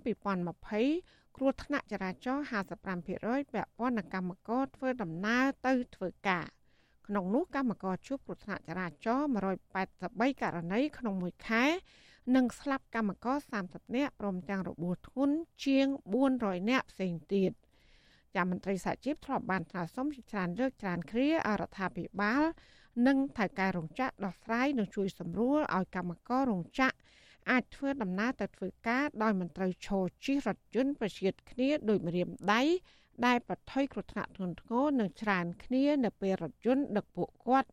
2020គ្រោះថ្នាក់ចរាចរណ៍55%ពាក់ព័ន្ធនឹងកម្មករធ្វើដំណើរទៅធ្វើការ ក្នុងនោះកម្មករជួបគ្រោះថ្នាក់ចរាចរណ៍183ករណីក្នុងមួយខែ និងស្លាប់កម្មករ30នាក់ព្រមទាំងរបួសធ្ងន់ជាង400នាក់ផ្សេងទៀតចាំមន្ត្រីសហជីពធ្លាប់បានថ្នើសុំជាច្រើនលើកច្រើនគ្រាអរដ្ឋាភិបាល និងថៅកែរោងចក្រដោះស្រាយនិងជួយសម្រួលឲ្យកម្មកររោងចក្រអាចធ្វើដំណើរទៅធ្វើការដោយមិនត្រូវឈរជិះរថយន្តប្រឈៀតគ្នាដោយម្រាមដៃ ដែលប្រថុយគ្រោះថ្នាក់ធ្ងន់ធ្ងរនិងច្រើនគ្នានៅពេលរថយន្តដឹកពួកគាត់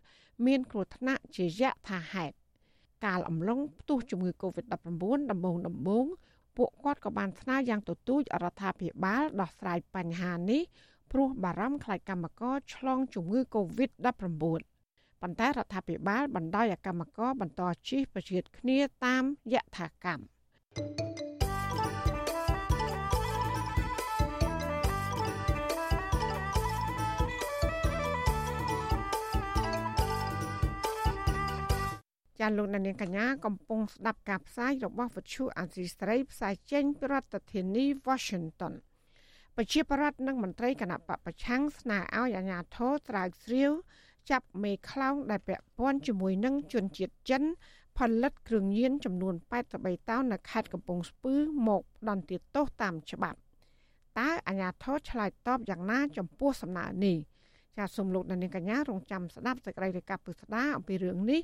មានគ្រោះថ្នាក់ជាយថាហេតុកាលអំឡុងផ្ទុះជំងឺ Covid-19 ដំបូងដំបូងពួកគាត់ក៏បានស្នើយ៉ាងទទូចរដ្ឋាភិបាលដោះស្រាយបញ្ហានេះព្រោះបារម្ភខ្លាចកម្មករឆ្លងជំងឺ Covid-19 ប៉ុន្តែរដ្ឋាភិបាលបណ្ដោយឲ្យកម្មករបន្តជិះប្រជៀតគ្នាតាមយថាកម្ម ចាលោកនាងកញ្ញាកំពុងស្ដាប់ការផ្សាយរបស់វិទ្យុអាស៊ីស្រីផ្សាយចេញពីរដ្ឋធានី Washington ប្រជាប្រដ្ឋនិងមន្ត្រីគណៈបពប្រឆាំងស្នើឲ្យអាជ្ញាធរត្រាវជ្រាវចាប់មេខ្លោងដែលពាក់ព័ន្ធជាមួយនឹងជនជាតិចិន ផលិតគ្រឿងញៀនចំនួន83តោននៅខេត្តកំពង់ស្ពឺមកផ្ដន្ទាទោសតាមច្បាប់តើអាជ្ញាធរឆ្លើយតបយ៉ាងណាចំពោះសំណើនេះចាសសូមលោកនាងកញ្ញារងចាំស្ដាប់សេចក្តីរាយការណ៍ពិស្ដាអំពីរឿងនេះ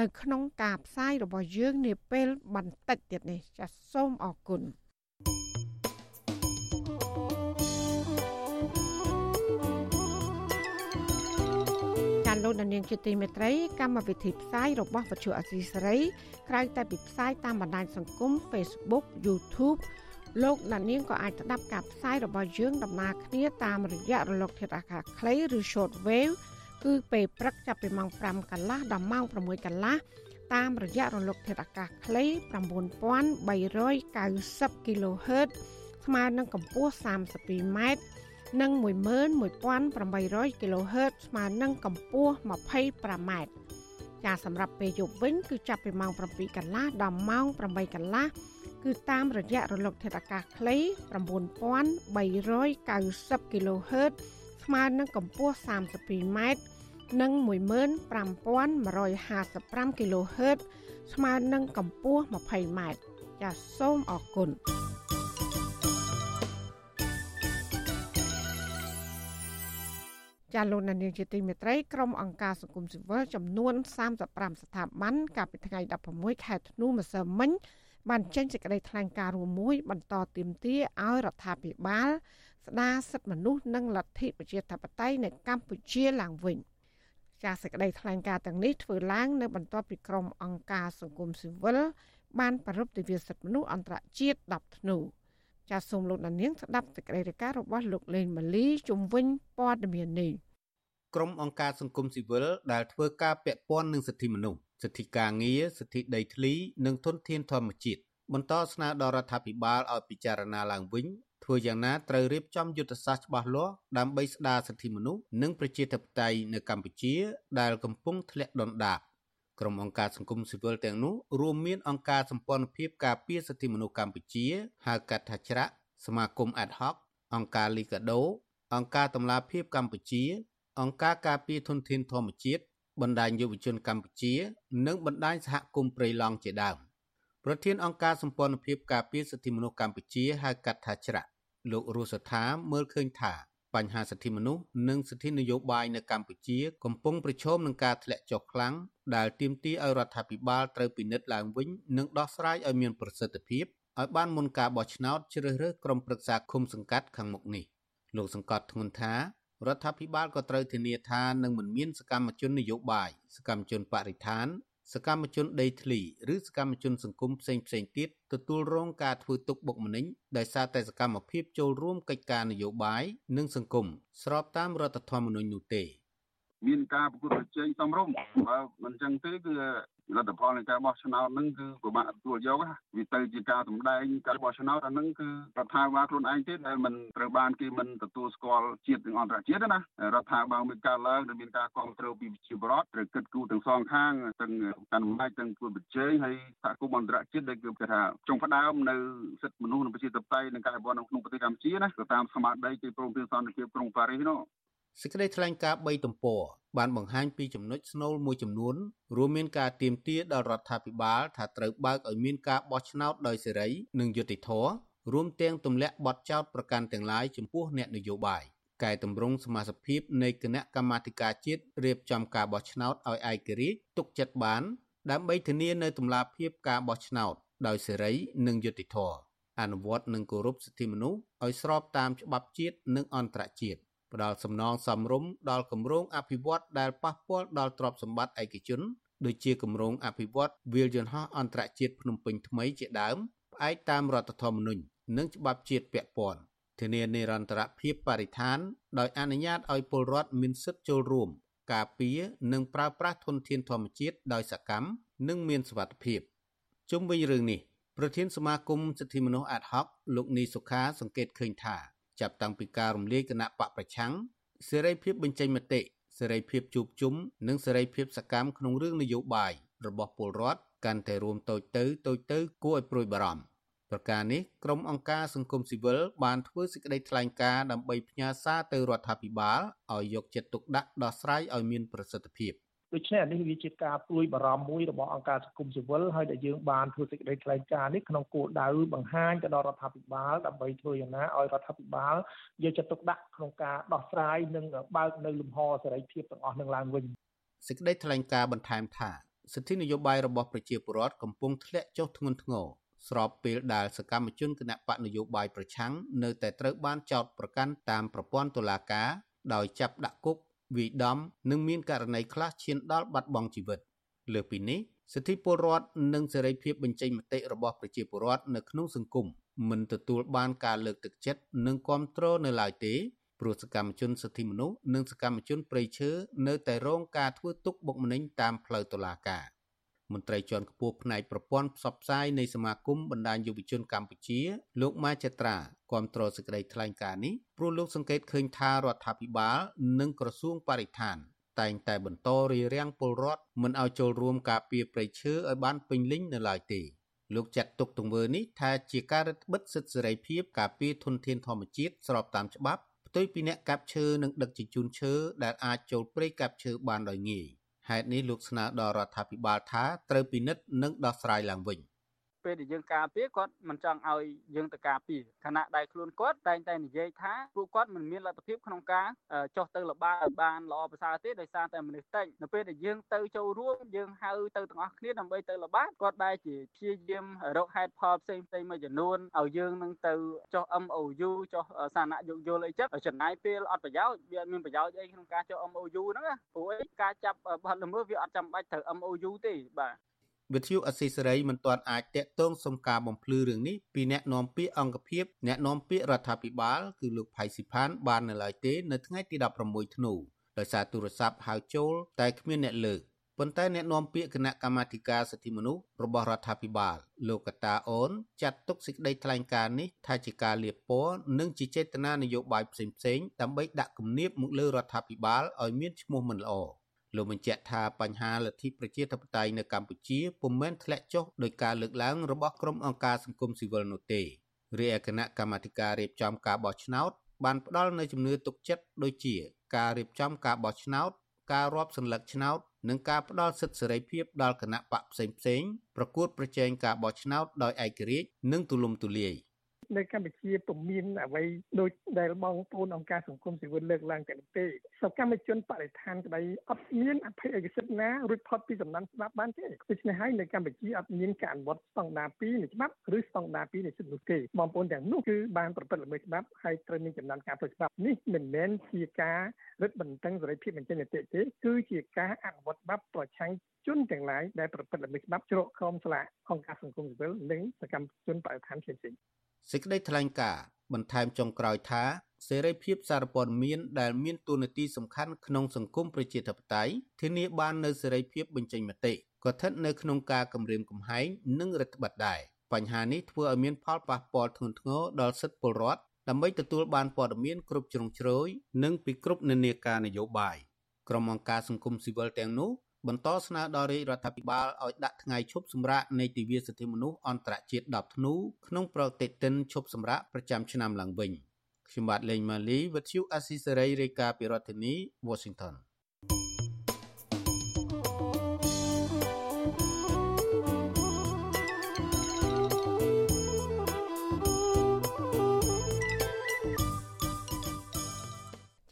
នៅក្នុងការផ្សាយរបស់យើងនាពេលបន្តិចទៀតនេះចាសសូមអរគុណាលោកនាងជាទីមេត្រីកម្មវិធីផ្សាយរបស់វិទ្យុអសីសេរីក្រៅតែពីផ្សាយតាមបណ្ដាញសង្គម Facebook YouTube លោកអ្នកនាងក៏អាចស្ដាប់ការផ្សាយរបស់យើងដំណើរគ្នាតាមរយៈរលកធាតុអាកាសខ្លីឬ short wave គឺពេលព្រឹកចាប់ពីម៉ោង5កន្លះដល់ម៉ោង6កន្លះតាមរយៈរលកធាតុអាកាសខ្លី9390 kHz ស្មើនឹងកម្ពស់ 32m និង11800 kHz ស្មើនឹងកម្ពស់ 25m ចាសម្រាប់ពេលយប់វិញគឺចាប់ពីម៉ោង7កន្លះដល់ម៉ោង8កន្លះគឺតាមរយៈរលកធាតុអាកាសខ្លី9390 kHz ស្មើនឹងកម្ពស់ 32m និង15155 kHz ស្មើនឹងកម្ពស់ 20m ចាសសូមអរគុណចាលោកនានីជាទីមេត្រីក្រុមអង្គការសង្គមស៊ីវិលចំនួន35ស្ថាប័នកាលពីថ្ងៃ16ខែធ្នូម្សិលមិញបានចេញសេចក្តីថ្លែងការណ៍រួមមួយ បន្តទាមទារឲ្យរដ្ឋាភិបាល ស្ដារសិទ្ធិមនុស្សនិងលទ្ធិប្រជាធិបតេយ្យនៅកម្ពុជាឡើងវិញចាសសេចក្តីថ្លែងការណ៍ទាំងនេះធ្វើឡើងនៅបន្ទាប់ពីក្រុមអង្គការសង្គមស៊ីវិលបានប្រពៃទិវាសិទ្ធិមនុស្សអន្តរជាតិ10ធ្នូចាសសូមលោកដានៀងស្ដាប់សេចក្តីរាយការណ៍របស់លោកលេងម៉ាលីជំវិញព័ត៌មាននេះក្រុមអង្គការសង្គមស៊ីវិលដែលធ្វើការពាក់ព័ន្ធនឹងសិទ្ធិមនុស្សសិទ្ធិការងារសិទ្ធិដីធ្លីនិងធនធានធម្មជាតិបន្តស្នើដល់រដ្ឋាភិបាលឲ្យពិចារណាឡើងវិញ ធ្វើយ៉ាងណាត្រូវរៀបចំយុទ្ធសាស្ត្រច្បាស់លាស់ដើម្បីស្ដារសិទ្ធិមនុស្សនិងប្រជាធិបតេយ្យនៅកម្ពុជា ដែលកំពុងធ្លាក់ដុនដាបក្រុមអង្គការសង្គមស៊ីវិលទាំងនោះរួមមានអង្គការសម្ព័ន្ធភាពការពារសិទ្ធិមនុស្សកម្ពុជាហៅកាត់ថាច្រាក់សមាគម Ad hoc អង្គការ Liga do អង្គការតម្លាភាពកម្ពុជា អង្គការការពារធនធានធម្មជាតិបណ្ដាញយុវជនកម្ពុជា និងបណ្ដាញសហគមន៍ព្រៃឡង់ជាដើមប្រធានអង្គការសម្ព័ន្ធភាពការពារសិទ្ធិមនុស្សកម្ពុជាហៅកាត់ថាច្រាក់ លោករស់សថាមើលឃើញថាបញ្ហាសិទ្ធិមនុស្សនិងសិទ្ធិនយោបាយនៅកម្ពុជា កំពុងប្រឈមនឹងការធ្លាក់ចុះខ្លាំងដែលទាមទារឲ្យរដ្ឋាភិបាលត្រូវពិនិត្យឡើងវិញនិងដោះស្រាយឲ្យមានប្រសិទ្ធភាពឲ្យបានមុនការបោះឆ្នោតជ្រើសរើសក្រុមប្រឹក្សាឃុំសង្កាត់ខាងមុខនេះលោកសង្កត់ធ្ងន់ថារដ្ឋាភិបាលក៏ត្រូវធានាថានឹងមិនមានសកម្មជននយោបាយសកម្មជនបរិស្ថាន សកម្មជនដីធ្លីឬសកម្មជនសង្គមផ្សេងផ្សេងទៀតទទួលរងការធ្វើទុកបុកម្នេញដោយសារតែសកម្មភាពចូលរួមកិច្ចការនយោបាយនិងសង្គមស្របតាមរដ្ឋធម្មនុញ្ញនោះទេមានការប្រកួតប្រជែងសមរម្យបើមិនចឹងទេគឺ លទ្ធផលនៃការបោះឆ្នោតហ្នឹងគឺពិបាកទទួលយកវាទៅជាការសម្ដែងការបោះឆ្នោតអាហ្នឹងគឺរដ្ឋាភិបាលខ្លួនឯងទេដែលមិនត្រូវបានគេមិនទទួលស្គាល់ជាតិនិងអន្តរជាតិណារដ្ឋាភិបាលមានការឡើងដែលមានការគ្រប់គ្រងពីវិជាបរដ្ឋត្រូវគិតគូរទាំងសងខាងទាំងកាន់អំណាចទាំងពលប្រជែងហើយសហគមន៍អន្តរជាតិដែលគឺគេថាចុងផ្ដើមនៅសិទ្ធិមនុស្សនិងប្រជាធិបតេយ្យនិងការអភិវឌ្ឍនៅក្នុងប្រទេសកម្ពុជាណាទៅតាមស្មារតីគេព្រមព្រៀងសន្តិភាពក្រុងប៉ារីសនោះ សេចក្តីថ្លែងការណ៍3ទំព័របានបង្ហាញពីចំណុចស្នូលមួយចំនួនរួមមានការទាមទារដល់រដ្ឋាភិបាលថាត្រូវបើកឲ្យមានការបោះឆ្នោតដោយសេរីនិងយុត្តិធម៌រួមទាំងទម្លាក់បទចោទប្រកាន់ទាំងឡាយចំពោះអ្នកនយោបាយកែតម្រង់សមាជិកនៃគណៈកម្មាធិការជាតិរៀបចំការបោះឆ្នោតឲ្យឯករាជ្យទុកចិត្តបាន ដើម្បីធានានូវតម្លាភាពការបោះឆ្នោតដោយសេរីនិងយុត្តិធម៌អនុវត្តនិងគោរពសិទ្ធិមនុស្សឲ្យស្របតាមច្បាប់ជាតិនិងអន្តរជាតិ ផ្ដល់សំណងសមរម្យដល់គម្រោងអភិវឌ្ឍដែលប៉ះពាល់ដល់ទ្រព្យសម្បត្តិឯកជនដូចជាគម្រោងអភិវឌ្ឍវាលយន្តហោះអន្តរជាតិភ្នំពេញថ្មីជាដើមផ្អែកតាមរដ្ឋធម្មនុញ្ញនិងច្បាប់ជាតិពាក់ព័ន្ធធានានិរន្តរភាពបរិស្ថាន ដោយអនុញ្ញាតឲ្យពលរដ្ឋមានសិទ្ធិចូលរួម ការពារនិងប្រើប្រាស់ធនធានធម្មជាតិដោយសកម្មនិងមានសុវត្ថិភាពជុំវិញរឿងនេះប្រធានសមាគមសិទ្ធិមនុស្សអាតហុកលោកនីសុខាសង្កេតឃើញថា ចាប់តាំងពីការរំលាយគណៈបកប្រឆាំងសេរីភាពបញ្ចេញមតិសេរីភាពជួបជុំនិងសេរីភាពសកម្មក្នុងរឿងនយោបាយរបស់ពលរដ្ឋកាន់តែរួមតូចទៅតូចទៅគួរឲ្យព្រួយបារម្ភប្រការនេះក្រុមអង្គការសង្គមស៊ីវិលបានធ្វើសេចក្តីថ្លែងការណ៍ដើម្បីផ្ញើសារទៅរដ្ឋាភិបាលឲ្យយកចិត្តទុកដាក់ដោះស្រាយឲ្យមានប្រសិទ្ធភាព។ ដូច្នេះអានេះវាជាការព្រួយបារម្ភមួយរបស់អង្គការសង្គមស៊ីវិលហើយដែលយើងបានធ្វើសេចក្តីថ្លែងការណ៍នេះក្នុងគោលដៅបង្ហាញទៅដល់រដ្ឋាភិបាលដើម្បីធ្វើយ៉ាងណាឲ្យរដ្ឋាភិបាលយកចិត្តទុកដាក់ក្នុងការដោះស្រាយនិងបើកនៅលំហសេរីភាពទាំងអស់នឹងឡើងវិញសេចក្តីថ្លែងការណ៍បន្ថែមថាសិទ្ធិនយោបាយរបស់ប្រជាពលរដ្ឋកំពុងធ្លាក់ចុះធ្ងន់ធ្ងរស្របពេលដែលសកម្មជនគណៈបកនយោបាយប្រឆាំងនៅតែត្រូវបានចោទប្រកាន់តាមប្រព័ន្ធតុលាការដោយចាប់ដាក់គុក វាយដំនិងមានករណីខ្លះឈានដល់បាត់បង់ជីវិត លើពីនេះសិទ្ធិពលរដ្ឋនិងសេរីភាពបញ្ចេញមតិរបស់ប្រជាពលរដ្ឋនៅក្នុងសង្គមមិនទទួលបានការលើកទឹកចិត្តនិងគ្រប់គ្រងនៅឡើយទេព្រោះសកម្មជនសិទ្ធិមនុស្សនិងសកម្មជនប្រៃឈើនៅតែរងការធ្វើទុកបុកម្នេញតាមផ្លូវតុលាការ។ មន្ត្រីជាន់ខ្ពស់ផ្នែកប្រព័ន្ធផ្សព្វផ្សាយនៃសមាគមបណ្ដាញយុវជនកម្ពុជា លោកម៉ាចត្រាគាំទ្រសេចក្តីថ្លែងការណ៍នេះព្រោះលោកសង្កេតឃើញថារដ្ឋាភិបាល និងក្រសួងបរិស្ថាន តែងតែបន្តរារាំងពលរដ្ឋមិនឲ្យចូលរួមការពារព្រៃឈើឲ្យបានពេញលេញនៅឡើយទេលោកចាត់ទុកទង្វើនេះថាជាការរឹតបន្តឹងសិទ្ធិសេរីភាពការពារធនធានធម្មជាតិស្របតាមច្បាប់ផ្ទុយពីអ្នកកាប់ឈើនិងដឹកជញ្ជូនឈើដែលអាចចូលព្រៃកាប់ឈើបានដោយងាយ ហេតុនេះលោកស្នើដល់រដ្ឋាភិបាលថាត្រូវពិនិត្យនិងដោះស្រាយឡើងវិញ ពេលដែលយើងការពារគាត់មិនចង់ឲ្យយើងទៅការពារខណៈដែលខ្លួនគាត់តែងតែនិយាយថាពួកគាត់មិនមានលទ្ធភាពក្នុងការចុះទៅល្បាតឲ្យបានល្អប្រសើរទេដោយសារតែមនុស្សតិចនៅពេលដែលយើងទៅចូលរួមយើងហៅទៅទាំងអស់គ្នាដើម្បីទៅល្បាតគាត់បែរជាព្យាយាមរកហេតុផលផ្សេងផ្សេងមួយចំនួនឲ្យយើងនឹងទៅចុះ MOU ចុះសារណៈយោគយល់អីចឹងចំណាយពេលអត់ប្រយោជន៍វាអត់មានប្រយោជន៍អីក្នុងការចុះ MOU ហ្នឹងណាព្រោះការចាប់បទល្មើសវាអត់ចាំបាច់ត្រូវ MOU ទេបាទ វិទ្យុអស៊ីសេរីមិនទាន់អាចតាក់ទងសុំការបំភ្លឺរឿងនេះពីអ្នកនាំពាក្យអង្គភាពអ្នកនាំពាក្យរដ្ឋាភិបាលគឺលោកផៃស៊ីផានបាននៅឡើយទេនៅថ្ងៃទី16ធ្នូដោយសារទូរស័ព្ទហៅចូលតែគ្មានអ្នកលើកប៉ុន្តែអ្នកនាំពាក្យគណៈកម្មាធិការសិទ្ធិមនុស្សរបស់រដ្ឋាភិបាល លោកកតាអូនចាត់ទុកសេចក្តីថ្លែងការណ៍នេះថាជាការលៀបពណ៌និងជាចេតនានយោបាយផ្សេងៗដើម្បីដាក់គំនាបមកលើរដ្ឋាភិបាលឲ្យមានឈ្មោះមិនល្អ លោកបញ្ជាក់ថាបញ្ហាលទ្ធិប្រជាធិបតេយ្យនៅកម្ពុជាពុំមែនធ្លាក់ចុះដោយការលើកឡើងរបស់ក្រុមអង្គការសង្គមស៊ីវិលនោះទេរាយគណៈកម្មាធិការរៀបចំការបោះឆ្នោត បានផ្ដល់នូវជំនឿទុកចិត្តដូចជា ការរៀបចំការបោះឆ្នោត ការរាប់សន្លឹកឆ្នោត និងការផ្ដល់សិទ្ធិសេរីភាពដល់គណៈបកផ្សេងៗប្រកួតប្រជែងការបោះឆ្នោតដោយឯករាជ្យនិងទូលំទូលាយ។ នៅកម្ពុជាពុំមានអ្វីដូចដែលបងប្អូនអង្គការសង្គមស៊ីវិលលើកឡើងទាំងទេសកម្មជនបរិស្ថានក្តីអត់មានអភ័យឯកសិទ្ធិណារួចផុតពីសំណាញ់ច្បាប់បានទេដូច្នេះហើយនៅកម្ពុជាអត់មានការអនុវត្តស្តង់ដារ2នៃច្បាប់ឬស្តង់ដារ2នៃសិទ្ធិនោះទេបងប្អូនទាំងនោះគឺបានប្រព្រឹត្តល្មើសច្បាប់ហើយត្រូវមានចំណាត់ការផ្លូវច្បាប់នេះមិនមែនជាការរឹតបន្តឹងសេរីភាពបញ្ចេញមតិទេគឺជាការអនុវត្តច្បាប់ប្រឆាំងជនទាំងឡាយដែលប្រព្រឹត្តល្មើសច្បាប់ជ្រកក្រោមស្លាកអង្គការសង្គមស៊ីវិលនិងសកម្មជនបរិស្ថានផ្សេងៗ សេចក្តីថ្លែងការណ៍បន្ថែមចុងក្រោយថាសេរីភាពសារព័ត៌មានដែលមានតួនាទីសំខាន់ក្នុងសង្គមប្រជាធិបតេយ្យធានាបាននូវសេរីភាពបញ្ចេញមតិក៏ស្ថិតនៅក្នុងការគម្រាមកំហែងនិងរដ្ឋបတ်ដែរបញ្ហានេះធ្វើឲ្យមានផលប៉ះពាល់ធ្ងន់ធ្ងរដល់សិទ្ធិពលរដ្ឋដើម្បីទទួលបានព័ត៌មានគ្រប់ជ្រុងជ្រោយនិងពីគ្រប់និន្នាការនយោបាយក្រុមអង្គការសង្គមស៊ីវិលទាំងនោះ បន្តស្នើដល់រាជរដ្ឋាភិបាលឲ្យដាក់ថ្ងៃឈប់សម្រាកនៃទិវាសិទ្ធិមនុស្សអន្តរជាតិ10ធ្នូក្នុងប្រតិទិនឈប់សម្រាកប្រចាំឆ្នាំឡើងវិញខ្ញុំបាទលេងម៉ាលីវិទ្យុអស៊ីសេរីរាយការណ៍ពីរដ្ឋធានី Washington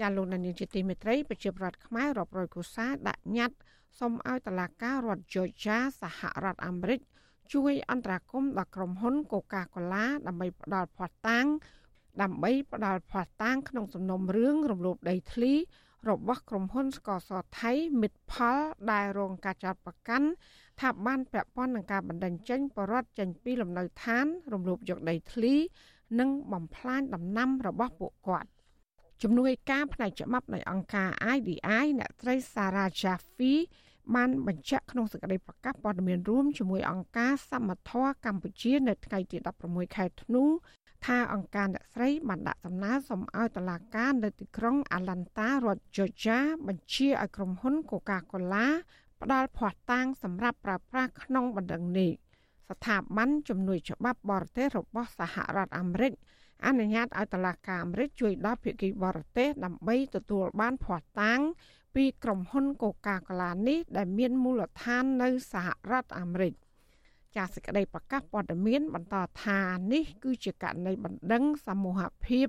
ចាលោកនាយកជាទីមេត្រីប្រជាប្រដ្ឋខ្មែររាប់រយគូសាដាក់ញត្តិ សូមឲ្យតឡាការរដ្ឋ Georgia សហរដ្ឋអាមេរិកជួយអន្តរាគមន៍ដល់ក្រុមហ៊ុន Coca-Cola ដើម្បីផ្ដល់ភស្តុតាងដើម្បីផ្ដល់ភស្តុតាងក្នុងសំណុំរឿងរំលោភដីធ្លី របស់ក្រុមហ៊ុនស្ករសថៃមិត្តផល ដែលរងការចាត់ប្រកាន់ថាបានពាក់ព័ន្ធនឹងការបណ្តេញចេញបរដ្ឋចេញពីលំនៅឋាន រំលោភយកដីធ្លី និងបំផ្លាញដំណាំរបស់ពួកគាត់ជំនួយការផ្នែកច្បាប់នៃអង្គការ IDI អ្នកត្រី Sarah Jaffe បានបញ្ជាក់ក្នុងសេចក្តីប្រកាសព័ត៌មានរួមជាមួយអង្គការសមត្ថៈកម្ពុជានៅថ្ងៃទី16ខែធ្នូថាអង្គការអ្នកស្រីបានដាក់សំណើសុំឲ្យតុលាការនៅទីក្រុង Atlanta រដ្ឋ Georgia បញ្ជាឲ្យក្រុមហ៊ុន Coca-Cola ផ្ដល់ភស្តុតាងសម្រាប់ប្រើប្រាស់ក្នុងបណ្ដឹងនេះស្ថាប័នជំនួយច្បាប់បរទេសរបស់សហរដ្ឋអាមេរិកអនុញ្ញាតឲ្យតុលាការអាមេរិកជួយដល់ភាគីបរទេសដើម្បីទទួលបានភស្តុតាង ពីក្រុមហ៊ុនកូកាកូឡានេះដែលមានមូលដ្ឋាននៅសហរដ្ឋអាមេរិកចាសសេចក្តីប្រកាសព័ត៌មាន បន្តថានេះគឺជាករណីបណ្ដឹងសមូហភាព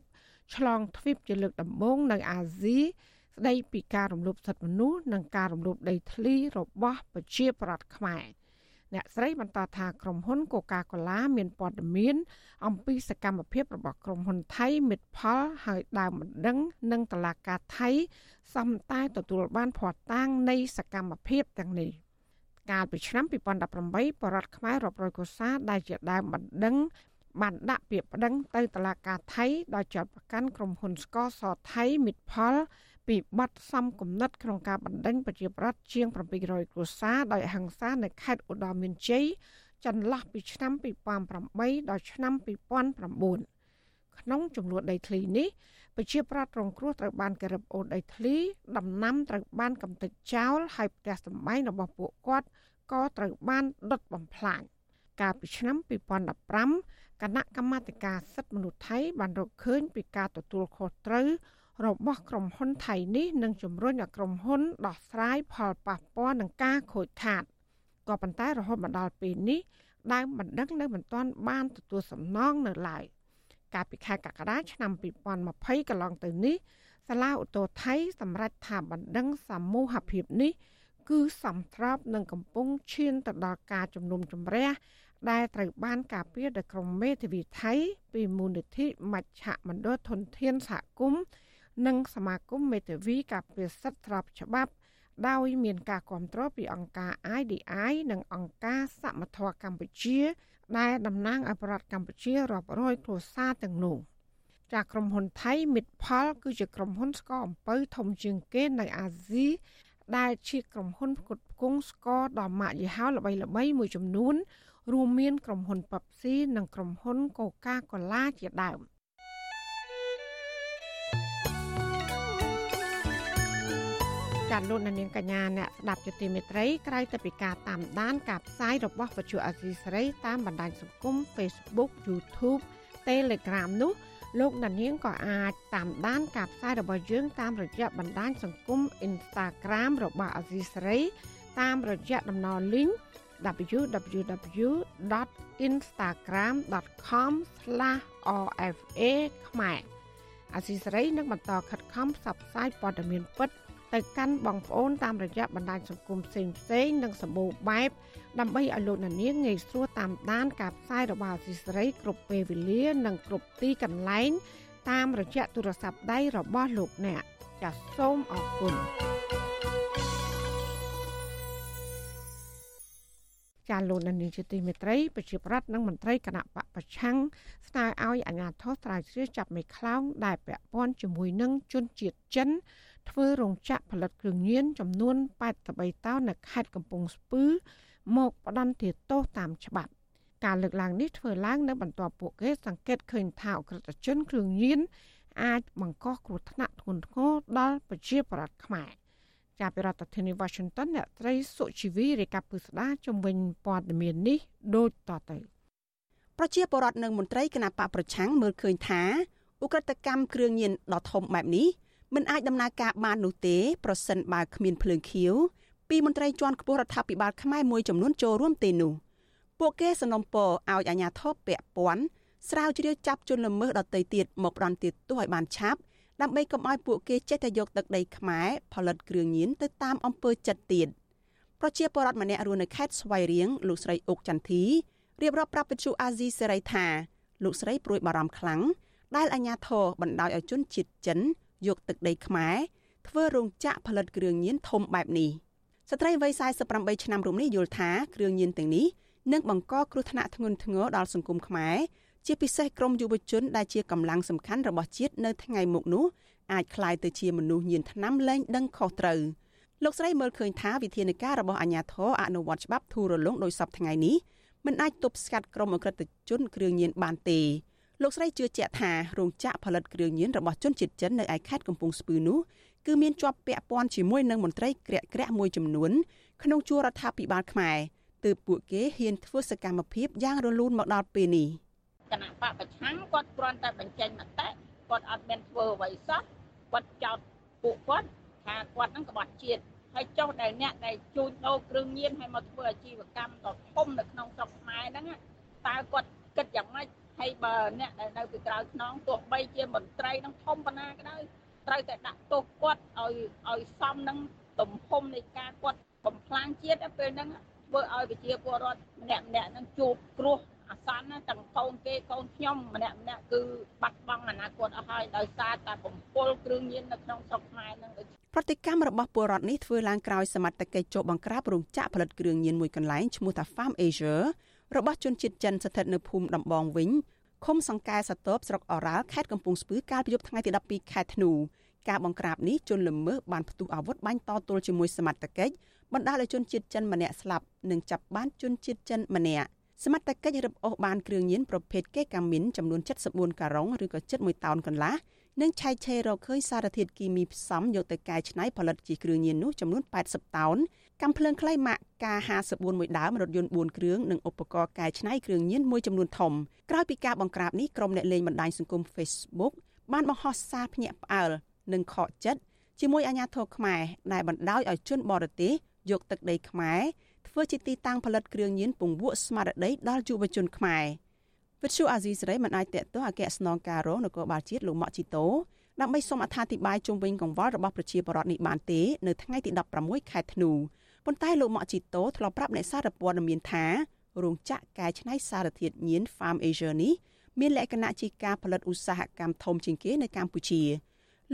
ឆ្លងទ្វីបជាលើកដំបូងនៅអាស៊ីស្ដីពីការរំលោភសិទ្ធិមនុស្សនិងការរំលោភដីធ្លីរបស់ប្រជាប្រដ្ឋខ្មែរ អ្នកស្រីបន្តថាក្រុមហ៊ុន Coca-Cola មានព័ត៌មាន អំពីសកម្មភាពរបស់ក្រុមហ៊ុនថៃមិត្តផលហើយដើមបណ្ដឹងនិងតឡាការថៃសំតែទទួលបានភ័ស្តុតាងនៃសកម្មភាពទាំងនេះកាលពីឆ្នាំ2018បរដ្ឋខ្មែររាប់រយកុសាដែលជាដើមបណ្ដឹងបានដាក់ពាក្យប្តឹងទៅតុលាការថៃដោយចាត់ប្រកាន់ក្រុមហ៊ុនស្ករសថៃមិត្តផល ពីបទសំគំនិតក្នុងការបណ្ដេញប្រជាប្រដ្ឋជាង700គ្រួសារដោយហិង្សានៅខេត្តឧត្តរមានជ័យចន្លោះពីឆ្នាំ2008ដល់ឆ្នាំ2009ក្នុងចំនួនដីធ្លីនេះប្រជាប្រដ្ឋរងគ្រោះត្រូវបានគេរឹបអូនដីធ្លីដំណាំត្រូវបានកំទេចចោលហើយផ្ទះសម្បែងរបស់ពួកគាត់ក៏ត្រូវបានដុតបំផ្លាញកាលពីឆ្នាំ2015គណៈកម្មាធិការសិទ្ធិមនុស្សថៃបានរកឃើញពីការទទួលខុសត្រូវ របស់ក្រុមហ៊ុនថៃនេះនឹងជំរុញឲ្យក្រុមហ៊ុនដោះស្រាយផលប៉ះពាល់នឹងការខូចខាតក៏ប៉ុន្តែរហូតមកដល់ពេលនេះដើមបណ្ដឹងនៅមិនទាន់បានទទួលសំណងនៅឡើយកាលពីខែកក្កដាឆ្នាំ2020កន្លងទៅនេះសាលាឧទ្ធរថៃសម្រេចថាបណ្ដឹងសមូហភាពនេះ គឺសំត្របនឹងកំពុងឈានទៅដល់ការជំនុំជម្រះដែលត្រូវបានការពារដោយក្រុមមេធាវីថៃពីមូលនិធិមជ្ឈមណ្ឌលធនធានសហគមន៍ និងសមាគមមេធាវីការពារសិទ្ធិស្របច្បាប់ ដោយមានការគ្រប់គ្រងពីអង្គការ IDI និងអង្គការសមត្ថៈកម្ពុជា ដែលតំណាងឲ្យប្រជាកម្ពុជារាប់រយគ្រួសារទាំងនោះចាក្រុមហ៊ុនថៃមិត្តផល គឺជាក្រុមហ៊ុនស្ករអំពៅធំជាងគេនៅអាស៊ីដែលជាក្រុមហ៊ុនផ្គត់ផ្គង់ស្ករដល់ម៉ាកយីហោល្បីៗមួយចំនួន រួមមានក្រុមហ៊ុន Pepsi និងក្រុមហ៊ុន Coca-Cola ជាដើម។ ចាលោកនាងកញ្ញាអ្នកស្ដាប់ជាទីមេត្រីក្រៅទៅពីការតាមដានការផ្សាយរបស់វិទ្យុអសីសេរីតាមបណ្ដាញសង្គម Facebook YouTube Telegram នោះលោកនាងក៏អាចតាមដានការផ្សាយរបស់យើងតាមរយៈបណ្ដាញសង្គម Instagram របស់អសីសេរីតាមរយៈតំណ link www.instagram.com/rfa ខ្មែរអសីសេរីនឹងបន្តខិតខំផ្សព្វផ្សាយព័ត៌មានពិត ទៅកាន់បងប្អូនតាមរយៈបណ្ដាញសង្គមផ្សេងផ្សេងនិងសម្បូរបែបដើម្បីឲ្យលោកនាងងាយស្រួលតាមដានការផ្សាយរបស់អសីស្រីគ្រប់ពេលវេលា និងគ្រប់ទីកន្លែង តាមរយៈទូរស័ព្ទដៃរបស់លោកអ្នកចាសសូមអរគុណចាលោកនានីជាទីមេត្រីប្រជាប្រដ្ឋនិងមន្ត្រីគណៈបកប្រឆាំងស្នើឲ្យអាជ្ញាធរស្រាវជ្រាវចាប់មេខ្លោងដែលពាក់ព័ន្ធជាមួយនឹងជនជាតិចិន ធ្វើរោងចក្រផលិតគ្រឿងញៀនចំនួន83តោននៅខេត្តកំពង់ស្ពឺ មកផ្ដន្ទាទោសតាមច្បាប់ ការលើកឡើងនេះធ្វើឡើងនៅបន្ទាប់ពួកគេសង្កេតឃើញថាអក្រិតជនគ្រឿងញៀនអាចបង្កគ្រោះថ្នាក់ធ្ងន់ធ្ងរដល់ប្រជាប្រដ្ឋខ្មែរចាប់ពីរដ្ឋធានី Washington អ្នកត្រីសុជីវីរាយការណ៍ពីស្ដាជំវិញព័ត៌មាននេះដូចតទៅប្រជាពលរដ្ឋនិងមន្ត្រីគណៈបកប្រឆាំងមើលឃើញថាឧក្រិដ្ឋកម្មគ្រឿងញៀនដ៏ធំបែបនេះ មិនអាចដំណើរការបាននោះទេប្រសិនបើគ្មានភ្លើងខៀវពីមន្ត្រីជាន់ខ្ពស់រដ្ឋាភិបាលខ្មែរមួយចំនួនចូលរួមទេនោះពួកគេសនំពរឲ្យអាជ្ញាធរពាក់ព័ន្ធស្រាវជ្រាវចាប់ជនល្មើសដទៃទៀតមកផ្ដន្ទាទោសឲ្យបានឆាប់ដើម្បីកុំឲ្យពួកគេចេះតែយកទឹកដីខ្មែរផលិតគ្រឿងញៀនទៅតាមអំពើចិត្តទៀតប្រជាពលរដ្ឋម្នាក់រស់នៅខេត្តស្វាយរៀងលោកស្រីអុកចន្ទធីរៀបរាប់ប្រាប់វិទ្យុអាស៊ីសេរីថាលោកស្រីព្រួយបារម្ភខ្លាំងដែលអាញាធរបណ្ដោយឲ្យជនជាតិចិន យកទឹកដីខ្មែរធ្វើរោងចក្រផលិតគ្រឿងញៀនធំបែបនេះស្ត្រីវ័យ48ឆ្នាំរូបនេះយល់ថាគ្រឿងញៀនទាំងនេះនឹងបង្កគ្រោះថ្នាក់ធ្ងន់ធ្ងរដល់សង្គមខ្មែរជាពិសេសក្រមយុវជនដែលជាកម្លាំងសំខាន់របស់ជាតិនៅថ្ងៃមុខនោះអាចคล้ายទៅជាមនុស្សញៀនថ្នាំលែងដឹងខុសត្រូវលោកស្រីមើលឃើញថាវិធានការរបស់អាជ្ញាធរអនុវត្តច្បាប់ធូររលុងដោយសពថ្ងៃនេះមិនអាចទប់ស្កាត់ក្រុមអក្រិតជនគ្រឿងញៀនបានទេ លោកស្រីជឿជាក់ថារោងចក្រផលិតគ្រឿងញៀនរបស់ជនជាតិចិននៅឯខេត្តកំពង់ស្ពឺនោះគឺមានជាប់ពាក់ព័ន្ធជាមួយនឹងមន្ត្រីក្រាក់ក្រាក់មួយចំនួនក្នុងជួររដ្ឋាភិបាលខ្មែរទើបពួកគេហ៊ានធ្វើសកម្មភាពយ៉ាងរលូនមកដល់ពេលនេះគណៈបកប្រឆាំងគាត់គ្រាន់តែបញ្ចេញមតិគាត់អត់មានធ្វើអ្វីសោះគាត់ចោទពួកគាត់ថាគាត់នឹងក្បត់ជាតិហើយចុះដែលអ្នកដែលជួញដូរគ្រឿងញៀនឲ្យមកធ្វើអាជីវកម្មដ៏ធំនៅក្នុងស្រុកខ្មែរហ្នឹងតើគាត់គិតយ៉ាងម៉េច ហើយបើអ្នកដែលនៅពីក្រៅខ្នងទោះបីជាមន្ត្រីនឹងធំប៉ុណ្ណាក៏ដោយត្រូវតែដាក់ទោសគាត់ឲ្យឲ្យសមនឹងទំហំនៃការគាត់បំផ្លាញជាតិពេលហ្នឹងធ្វើឲ្យប្រជាពលរដ្ឋម្នាក់ម្នាក់នឹងជួបគ្រោះអាសន្នទាំងកូនគេកូនខ្ញុំម្នាក់ម្នាក់គឺបាត់បង់អនាគតអស់ហើយដោយសារតែបំពុលគ្រឿងញៀននៅក្នុងស្រុកខ្មែរនឹងប្រតិកម្មរបស់ពលរដ្ឋនេះធ្វើឡើងក្រោយសមត្ថកិច្ចចូលបង្ក្រាបរោងចក្រផលិតគ្រឿងញៀនមួយកន្លែងឈ្មោះថា Farm Asia របស់ជនជាតិចិនស្ថិតនៅភូមិដំបងវិញឃុំសង្កែសតបស្រុកអរ៉ាល់ខេត្តកំពង់ស្ពឺកាលពីយប់ថ្ងៃទី12ខែធ្នូការបង្ក្រាបនេះជនល្មើសបានផ្ទុះអាវុធបាញ់តទល់ជាមួយសមត្ថកិច្ចបណ្ដាលឲ្យជនជាតិចិនម្នាក់ស្លាប់និងចាប់បានជនជាតិចិនម្នាក់សមត្ថកិច្ចរឹបអូសបានគ្រឿងញៀនប្រភេទកេកាមីនចំនួន74ការុងឬក៏ជិត1តោនកន្លះនិងឆែកឆេររកឃើញសារធាតុគីមីផ្សំយកទៅកែច្នៃផលិតជាគ្រឿងញៀននោះចំនួន80តោន កាំភ្លើងខ្លីម៉ាក K54 មួយដើមរថយន្ត4គ្រឿងនិងឧបករណ៍កែច្នៃគ្រឿងញៀនមួយចំនួនធំក្រោយពីការបង្ក្រាបនេះក្រុមអ្នកលេងបណ្ដាញសង្គម Facebook បានបង្ហោះសារភ្ញាក់ផ្អើលនិងខកចិត្តជាមួយអាញាធរខ្មែរដែលបណ្ដោយឲ្យជនបរទេសយកទឹកដីខ្មែរធ្វើជាទីតាំងផលិតគ្រឿងញៀនពង្វក់ស្មារតីដល់យុវជនខ្មែរវិទ្យុអាស៊ីសេរីមិនអាចតេតទៅអគ្គស្នងការរងនគរបាលជាតិលោកម៉ាក់ជីតូដើម្បីសូមអត្ថាធិប្បាយជុំវិញកង្វល់របស់ប្រជាពលរដ្ឋនេះបានទេនៅថ្ងៃទី16ខែធ្នូ ប៉ុន្តែលោកម៉ាក់ជីតូធ្លាប់ប្រាប់អ្នកសារព័ត៌មានថារោងចក្រកែច្នៃសារធាតុញៀន Farm Asia នេះមានលក្ខណៈជាការផលិតឧស្សាហកម្មធំជាងគេនៅកម្ពុជា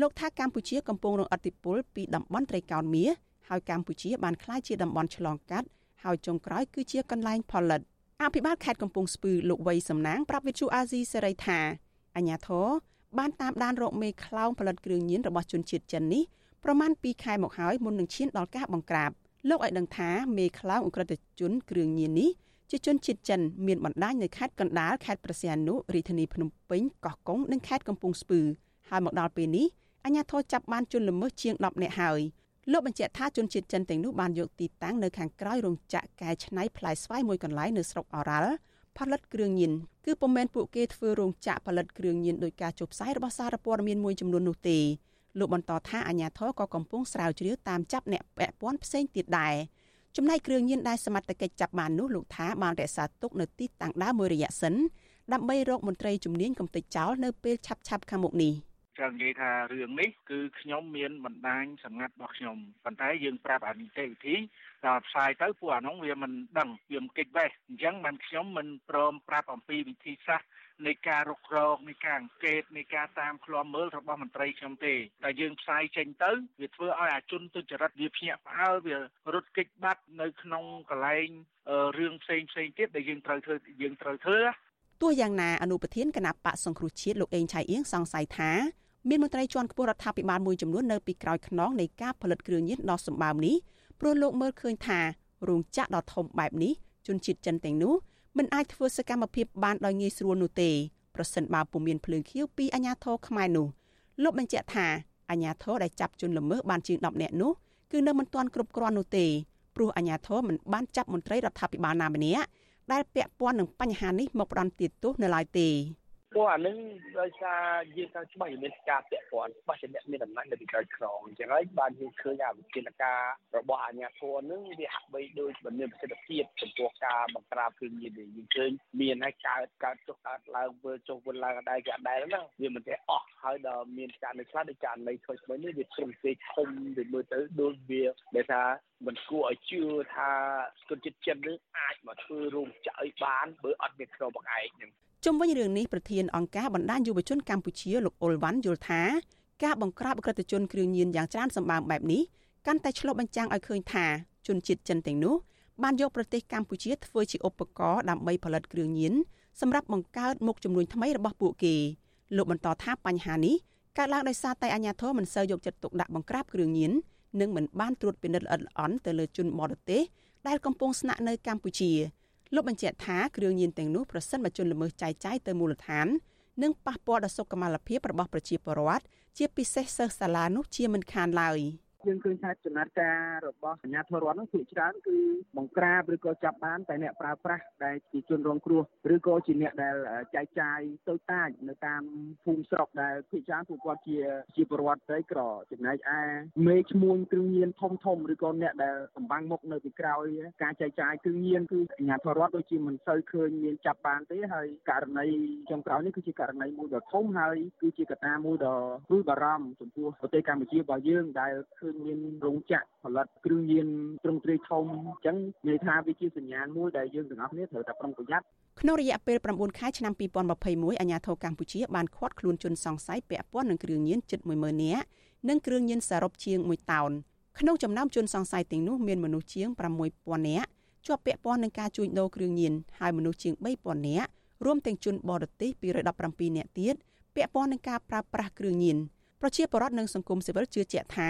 លោកថាកម្ពុជាកំពុងរងឥទ្ធិពលពីតំបន់ត្រីកោណមាសហើយកម្ពុជាបានក្លាយជាតំបន់ឆ្លងកាត់ហើយចុងក្រោយគឺជាកន្លែងផលិតអភិបាលខេត្តកំពង់ស្ពឺលោកវ័យសំណាងប្រាប់វិទ្យុអាស៊ីសេរីថាអញ្ញាធរបានតាមដានរកមេខ្លោងផលិតគ្រឿងញៀនរបស់ជនជាតិចិននេះប្រមាណ2ខែមកហើយមុននឹងឈានដល់ការបង្ក្រាប លោកឲ្យដឹងថាមេខ្លោងអ ுக ្រិតជនគ្រឿងញៀននេះជាជនជាតិចិនមានបណ្ដាញនៅខេត្តកណ្ដាលខេត្តព្រះសីហនុរាជធានីភ្នំពេញកោះកុងនិងខេត្តកំពង់ស្ពឺហើយមកដល់ពេលនេះអាជ្ញាធរចាប់បានជនល្មើសជាង10នាក់ហើយលោកបញ្ជាក់ថាជនជាតិចិនទាំងនោះបានយកទីតាំងនៅខាងក្រោយរោងចក្រកែច្នៃផ្លែស្វាយមួយកន្លែងនៅស្រុកអរ៉ាល់ផលិតគ្រឿងញៀនគឺពុំមែនពួកគេធ្វើរោងចក្រផលិតគ្រឿងញៀនដោយការជប់ផ្សាយរបស់សារព័ត៌មានមួយចំនួននោះទេ លោកបន្តថាអាញាធរក៏កំពុងស្រាវជ្រាវតាមចាប់អ្នកពាក់ព័ន្ធផ្សេងទៀតដែរចំណែកគ្រឿងញៀនដែលសមត្ថកិច្ចចាប់បាននោះលោកថាបានរក្សាទុកនៅទីតាំងដើមមួយរយៈសិនដើម្បីរកមន្ត្រីជំនាញកំទេចចោលនៅពេលឆាប់ៗខាងមុខនេះ។ចង់និយាយថារឿងនេះគឺខ្ញុំមានបណ្ដាញសម្ងាត់របស់ខ្ញុំប៉ុន្តែយើងប្រាប់អានីតិវិធីដល់ផ្សាយទៅពួកអានោះវាមិនដឹងវាមិនកិច្ចបេះអញ្ចឹងបានខ្ញុំមិនព្រមប្រាប់អំពីវិធីសាស្ត្រ នៃការរុករកនៃការអង្កេតនៃការតាមឃ្លាំមើលរបស់មន្ត្រីខ្ញុំទេតែយើងផ្សាយចេញទៅវាធ្វើឲ្យអាជនទុច្ចរិតវាភ្ញាក់ផ្អើលវារត់គេចបាត់នៅក្នុងកន្លែងរឿងផ្សេងផ្សេងទៀតដែលយើងត្រូវធ្វើយើងត្រូវធ្វើទោះយ៉ាងណាអនុប្រធានគណៈបកសង្គ្រោះជាតិលោកអេងឆៃអៀងសង្ស័យថាមានមន្ត្រីជាន់ខ្ពស់រដ្ឋាភិបាលមួយចំនួននៅពីក្រោយខ្នងនៃការផលិតគ្រឿងញៀនដ៏សម្បើមនេះព្រោះលោកមើលឃើញថារោងចក្រដ៏ធំបែបនេះជនជាតិចិនទាំងនោះ មិនអាចធ្វើសកម្មភាពបានដោយងាយស្រួលនោះទេប្រសិនបើពុំមានភ្លើងខៀវពីអាជ្ញាធរខ្មែរនោះលោកបញ្ជាក់ថាអាជ្ញាធរដែលចាប់ជនល្មើសបានជាង10នាក់នោះគឺនៅមិនទាន់គ្រប់គ្រាន់នោះទេព្រោះអាជ្ញាធរមិនបានចាប់មន្ត្រីរដ្ឋាភិបាលណាម្នាក់ដែលពាក់ព័ន្ធនឹងបញ្ហានេះមកផ្ដន់ទាទោសនៅឡើយទេ ព្រោះអានឹងដោយសារយើងខាងច្បាស់មានការពាក់ព័ន្ធច្បាស់ជាអ្នកមានអំណាចនៅពីក្រោយខ្នងអញ្ចឹងហើយបានយើងឃើញអាវិធានការរបស់អាជ្ញាធរនឹងវាហាក់បីដូចមិនមានប្រសិទ្ធភាពចំពោះការបង្ក្រាបគ្រឿងញៀនទេយើងឃើញមានហើយកើតកើតចុះកើតឡើងធ្វើចុះវិលឡើងដែរក៏ដែរហ្នឹងវាមិនទេអស់ហើយដល់មានការនៅខ្លះដូចករណីធ្វើស្មើនេះវាត្រឹមពេកធំវាមើលទៅដូចវាដែលថាមិនគួរឲ្យជឿថាស្គុនចិត្តចិននឹងអាចមកធ្វើរោងចក្រឲ្យបានបើអត់មានខ្នងបង្អែកហ្នឹង ជុំវិញរឿងនេះប្រធានអង្គការបណ្ដាញយុវជនកម្ពុជាលោកអ៊ុលវ៉ាន់យល់ថាការបង្ក្រាបអក្រិតជនគ្រឿងញៀនយ៉ាងច្រើនសម្បើមបែបនេះកាន់តែឆ្លុះបញ្ចាំងឲ្យឃើញថាជនជាតិចិនទាំងនោះបានយកប្រទេសកម្ពុជាធ្វើជាឧបករណ៍ដើម្បីផលិតគ្រឿងញៀនសម្រាប់បង្កើតមុខចំនួនថ្មីរបស់ពួកគេលោកបន្តថាបញ្ហានេះកើតឡើងដោយសារតែអាជ្ញាធរមិនសូវយកចិត្តទុកដាក់បង្ក្រាបគ្រឿងញៀននិងមិនបានត្រួតពិនិត្យល្អិតល្អន់ទៅលើជនបរទេសដែលកំពុងស្នាក់នៅកម្ពុជា លោកបញ្ជាក់ថាគ្រឿងញៀនទាំងនោះប្រសិនបើជនល្មើសចាយចាយទៅមូលដ្ឋាននឹងប៉ះពាល់ដល់សុខុមាលភាពរបស់ប្រជាពលរដ្ឋជាពិសេសសិស្សសាលានោះជាមិនខានឡើយ។ យើងឃើញថាចំណាត់ការរបស់អាជ្ញាធររដ្ឋនោះភាគច្រើនគឺបង្ក្រាបឬក៏ចាប់បានតែអ្នកប្រើប្រាស់ដែលជាជនរងគ្រោះឬក៏ជាអ្នកដែលចែកចាយតូចតាចនៅតាមភូមិស្រុកដែលភាគច្រើនពួកគាត់ជាជាពលរដ្ឋស្រីក្រចំណែកឯមេឈ្មួញគ្រឿងញៀនធំធំឬក៏អ្នកដែលសម្បាំងមុខនៅពីក្រោយការចែកចាយគ្រឿងញៀនគឺអាជ្ញាធររដ្ឋដូចជាមិនសូវឃើញមានចាប់បានទេហើយករណីចុងក្រោយនេះគឺជាករណីមួយដ៏ធំហើយគឺជាកត្តាមួយដ៏ព្រួយបារម្ភចំពោះប្រទេសកម្ពុជារបស់យើងដែលឃើញមានរោងចក្រផលិតគ្រឿងញៀនទ្រង់ទ្រាយធំអញ្ចឹងនិយាយថាវាជាសញ្ញាណមួយដែលយើងទាំងអស់គ្នាត្រូវតែប្រុងប្រយ័ត្នក្នុងរយៈពេល9ខែឆ្នាំ2021អាជ្ញាធរកម្ពុជាបានឃាត់ខ្លួនជនសង្ស័យពាក់ព័ន្ធនឹងគ្រឿងញៀនជិត10000នាក់និងគ្រឿងញៀនសរុបជាង1តោនក្នុងចំណោមជនសង្ស័យទាំងនោះមានមនុស្សជាង6000នាក់ជាប់ពាក់ព័ន្ធនឹងការជួញដូរគ្រឿងញៀនហើយមនុស្សជាង3000នាក់រួមទាំងជនបរទេស217នាក់ទៀតពាក់ព័ន្ធនឹងការប្រើប្រាស់គ្រឿងញៀនប្រជាពលរដ្ឋនិងសង្គមស៊ីវិលជឿជាក់ថា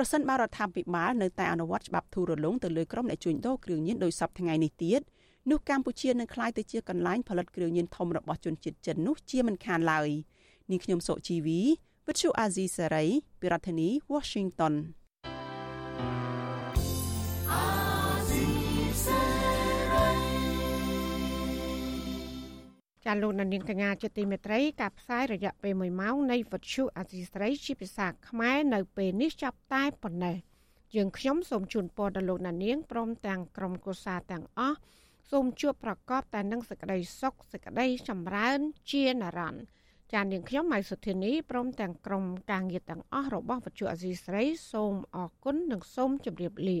ប្រសិនបើរដ្ឋាភិបាលនៅតែអនុវត្តច្បាប់ធូររលុងទៅលើក្រុមអ្នកជួញដូរគ្រឿងញៀនដោយសពថ្ងៃនេះទៀតនោះកម្ពុជានឹងក្លាយទៅជាកន្លែងផលិតគ្រឿងញៀនធំរបស់ជនជាតិចិននោះជាមិនខានឡើយនាងខ្ញុំសុជីវីវិទ្យុអាស៊ីសេរីពីរដ្ឋធានី Washington ចាលោកនាងកញ្ញាជាទីមេត្រីការផ្សាយរយៈពេល1ម៉ោងនៃវិទ្យុអាស៊ីស្រីជាភាសាខ្មែរនៅពេលនេះចាប់តែប៉ុណ្ណេះយើងខ្ញុំសូមជូនពរដល់លោកនាងព្រមទាំងក្រុមកុសាទាំងអស់សូមជួបប្រកបតែនឹងសេចក្តីសុខសេចក្តីចម្រើន ជានិរន្តរ៍ចាននាងខ្ញុំម៉ៃសុធានីព្រមទាំងក្រុមការងារទាំងអស់របស់វិទ្យុអាស៊ីស្រី សូមអរគុណនិងសូមជម្រាបលា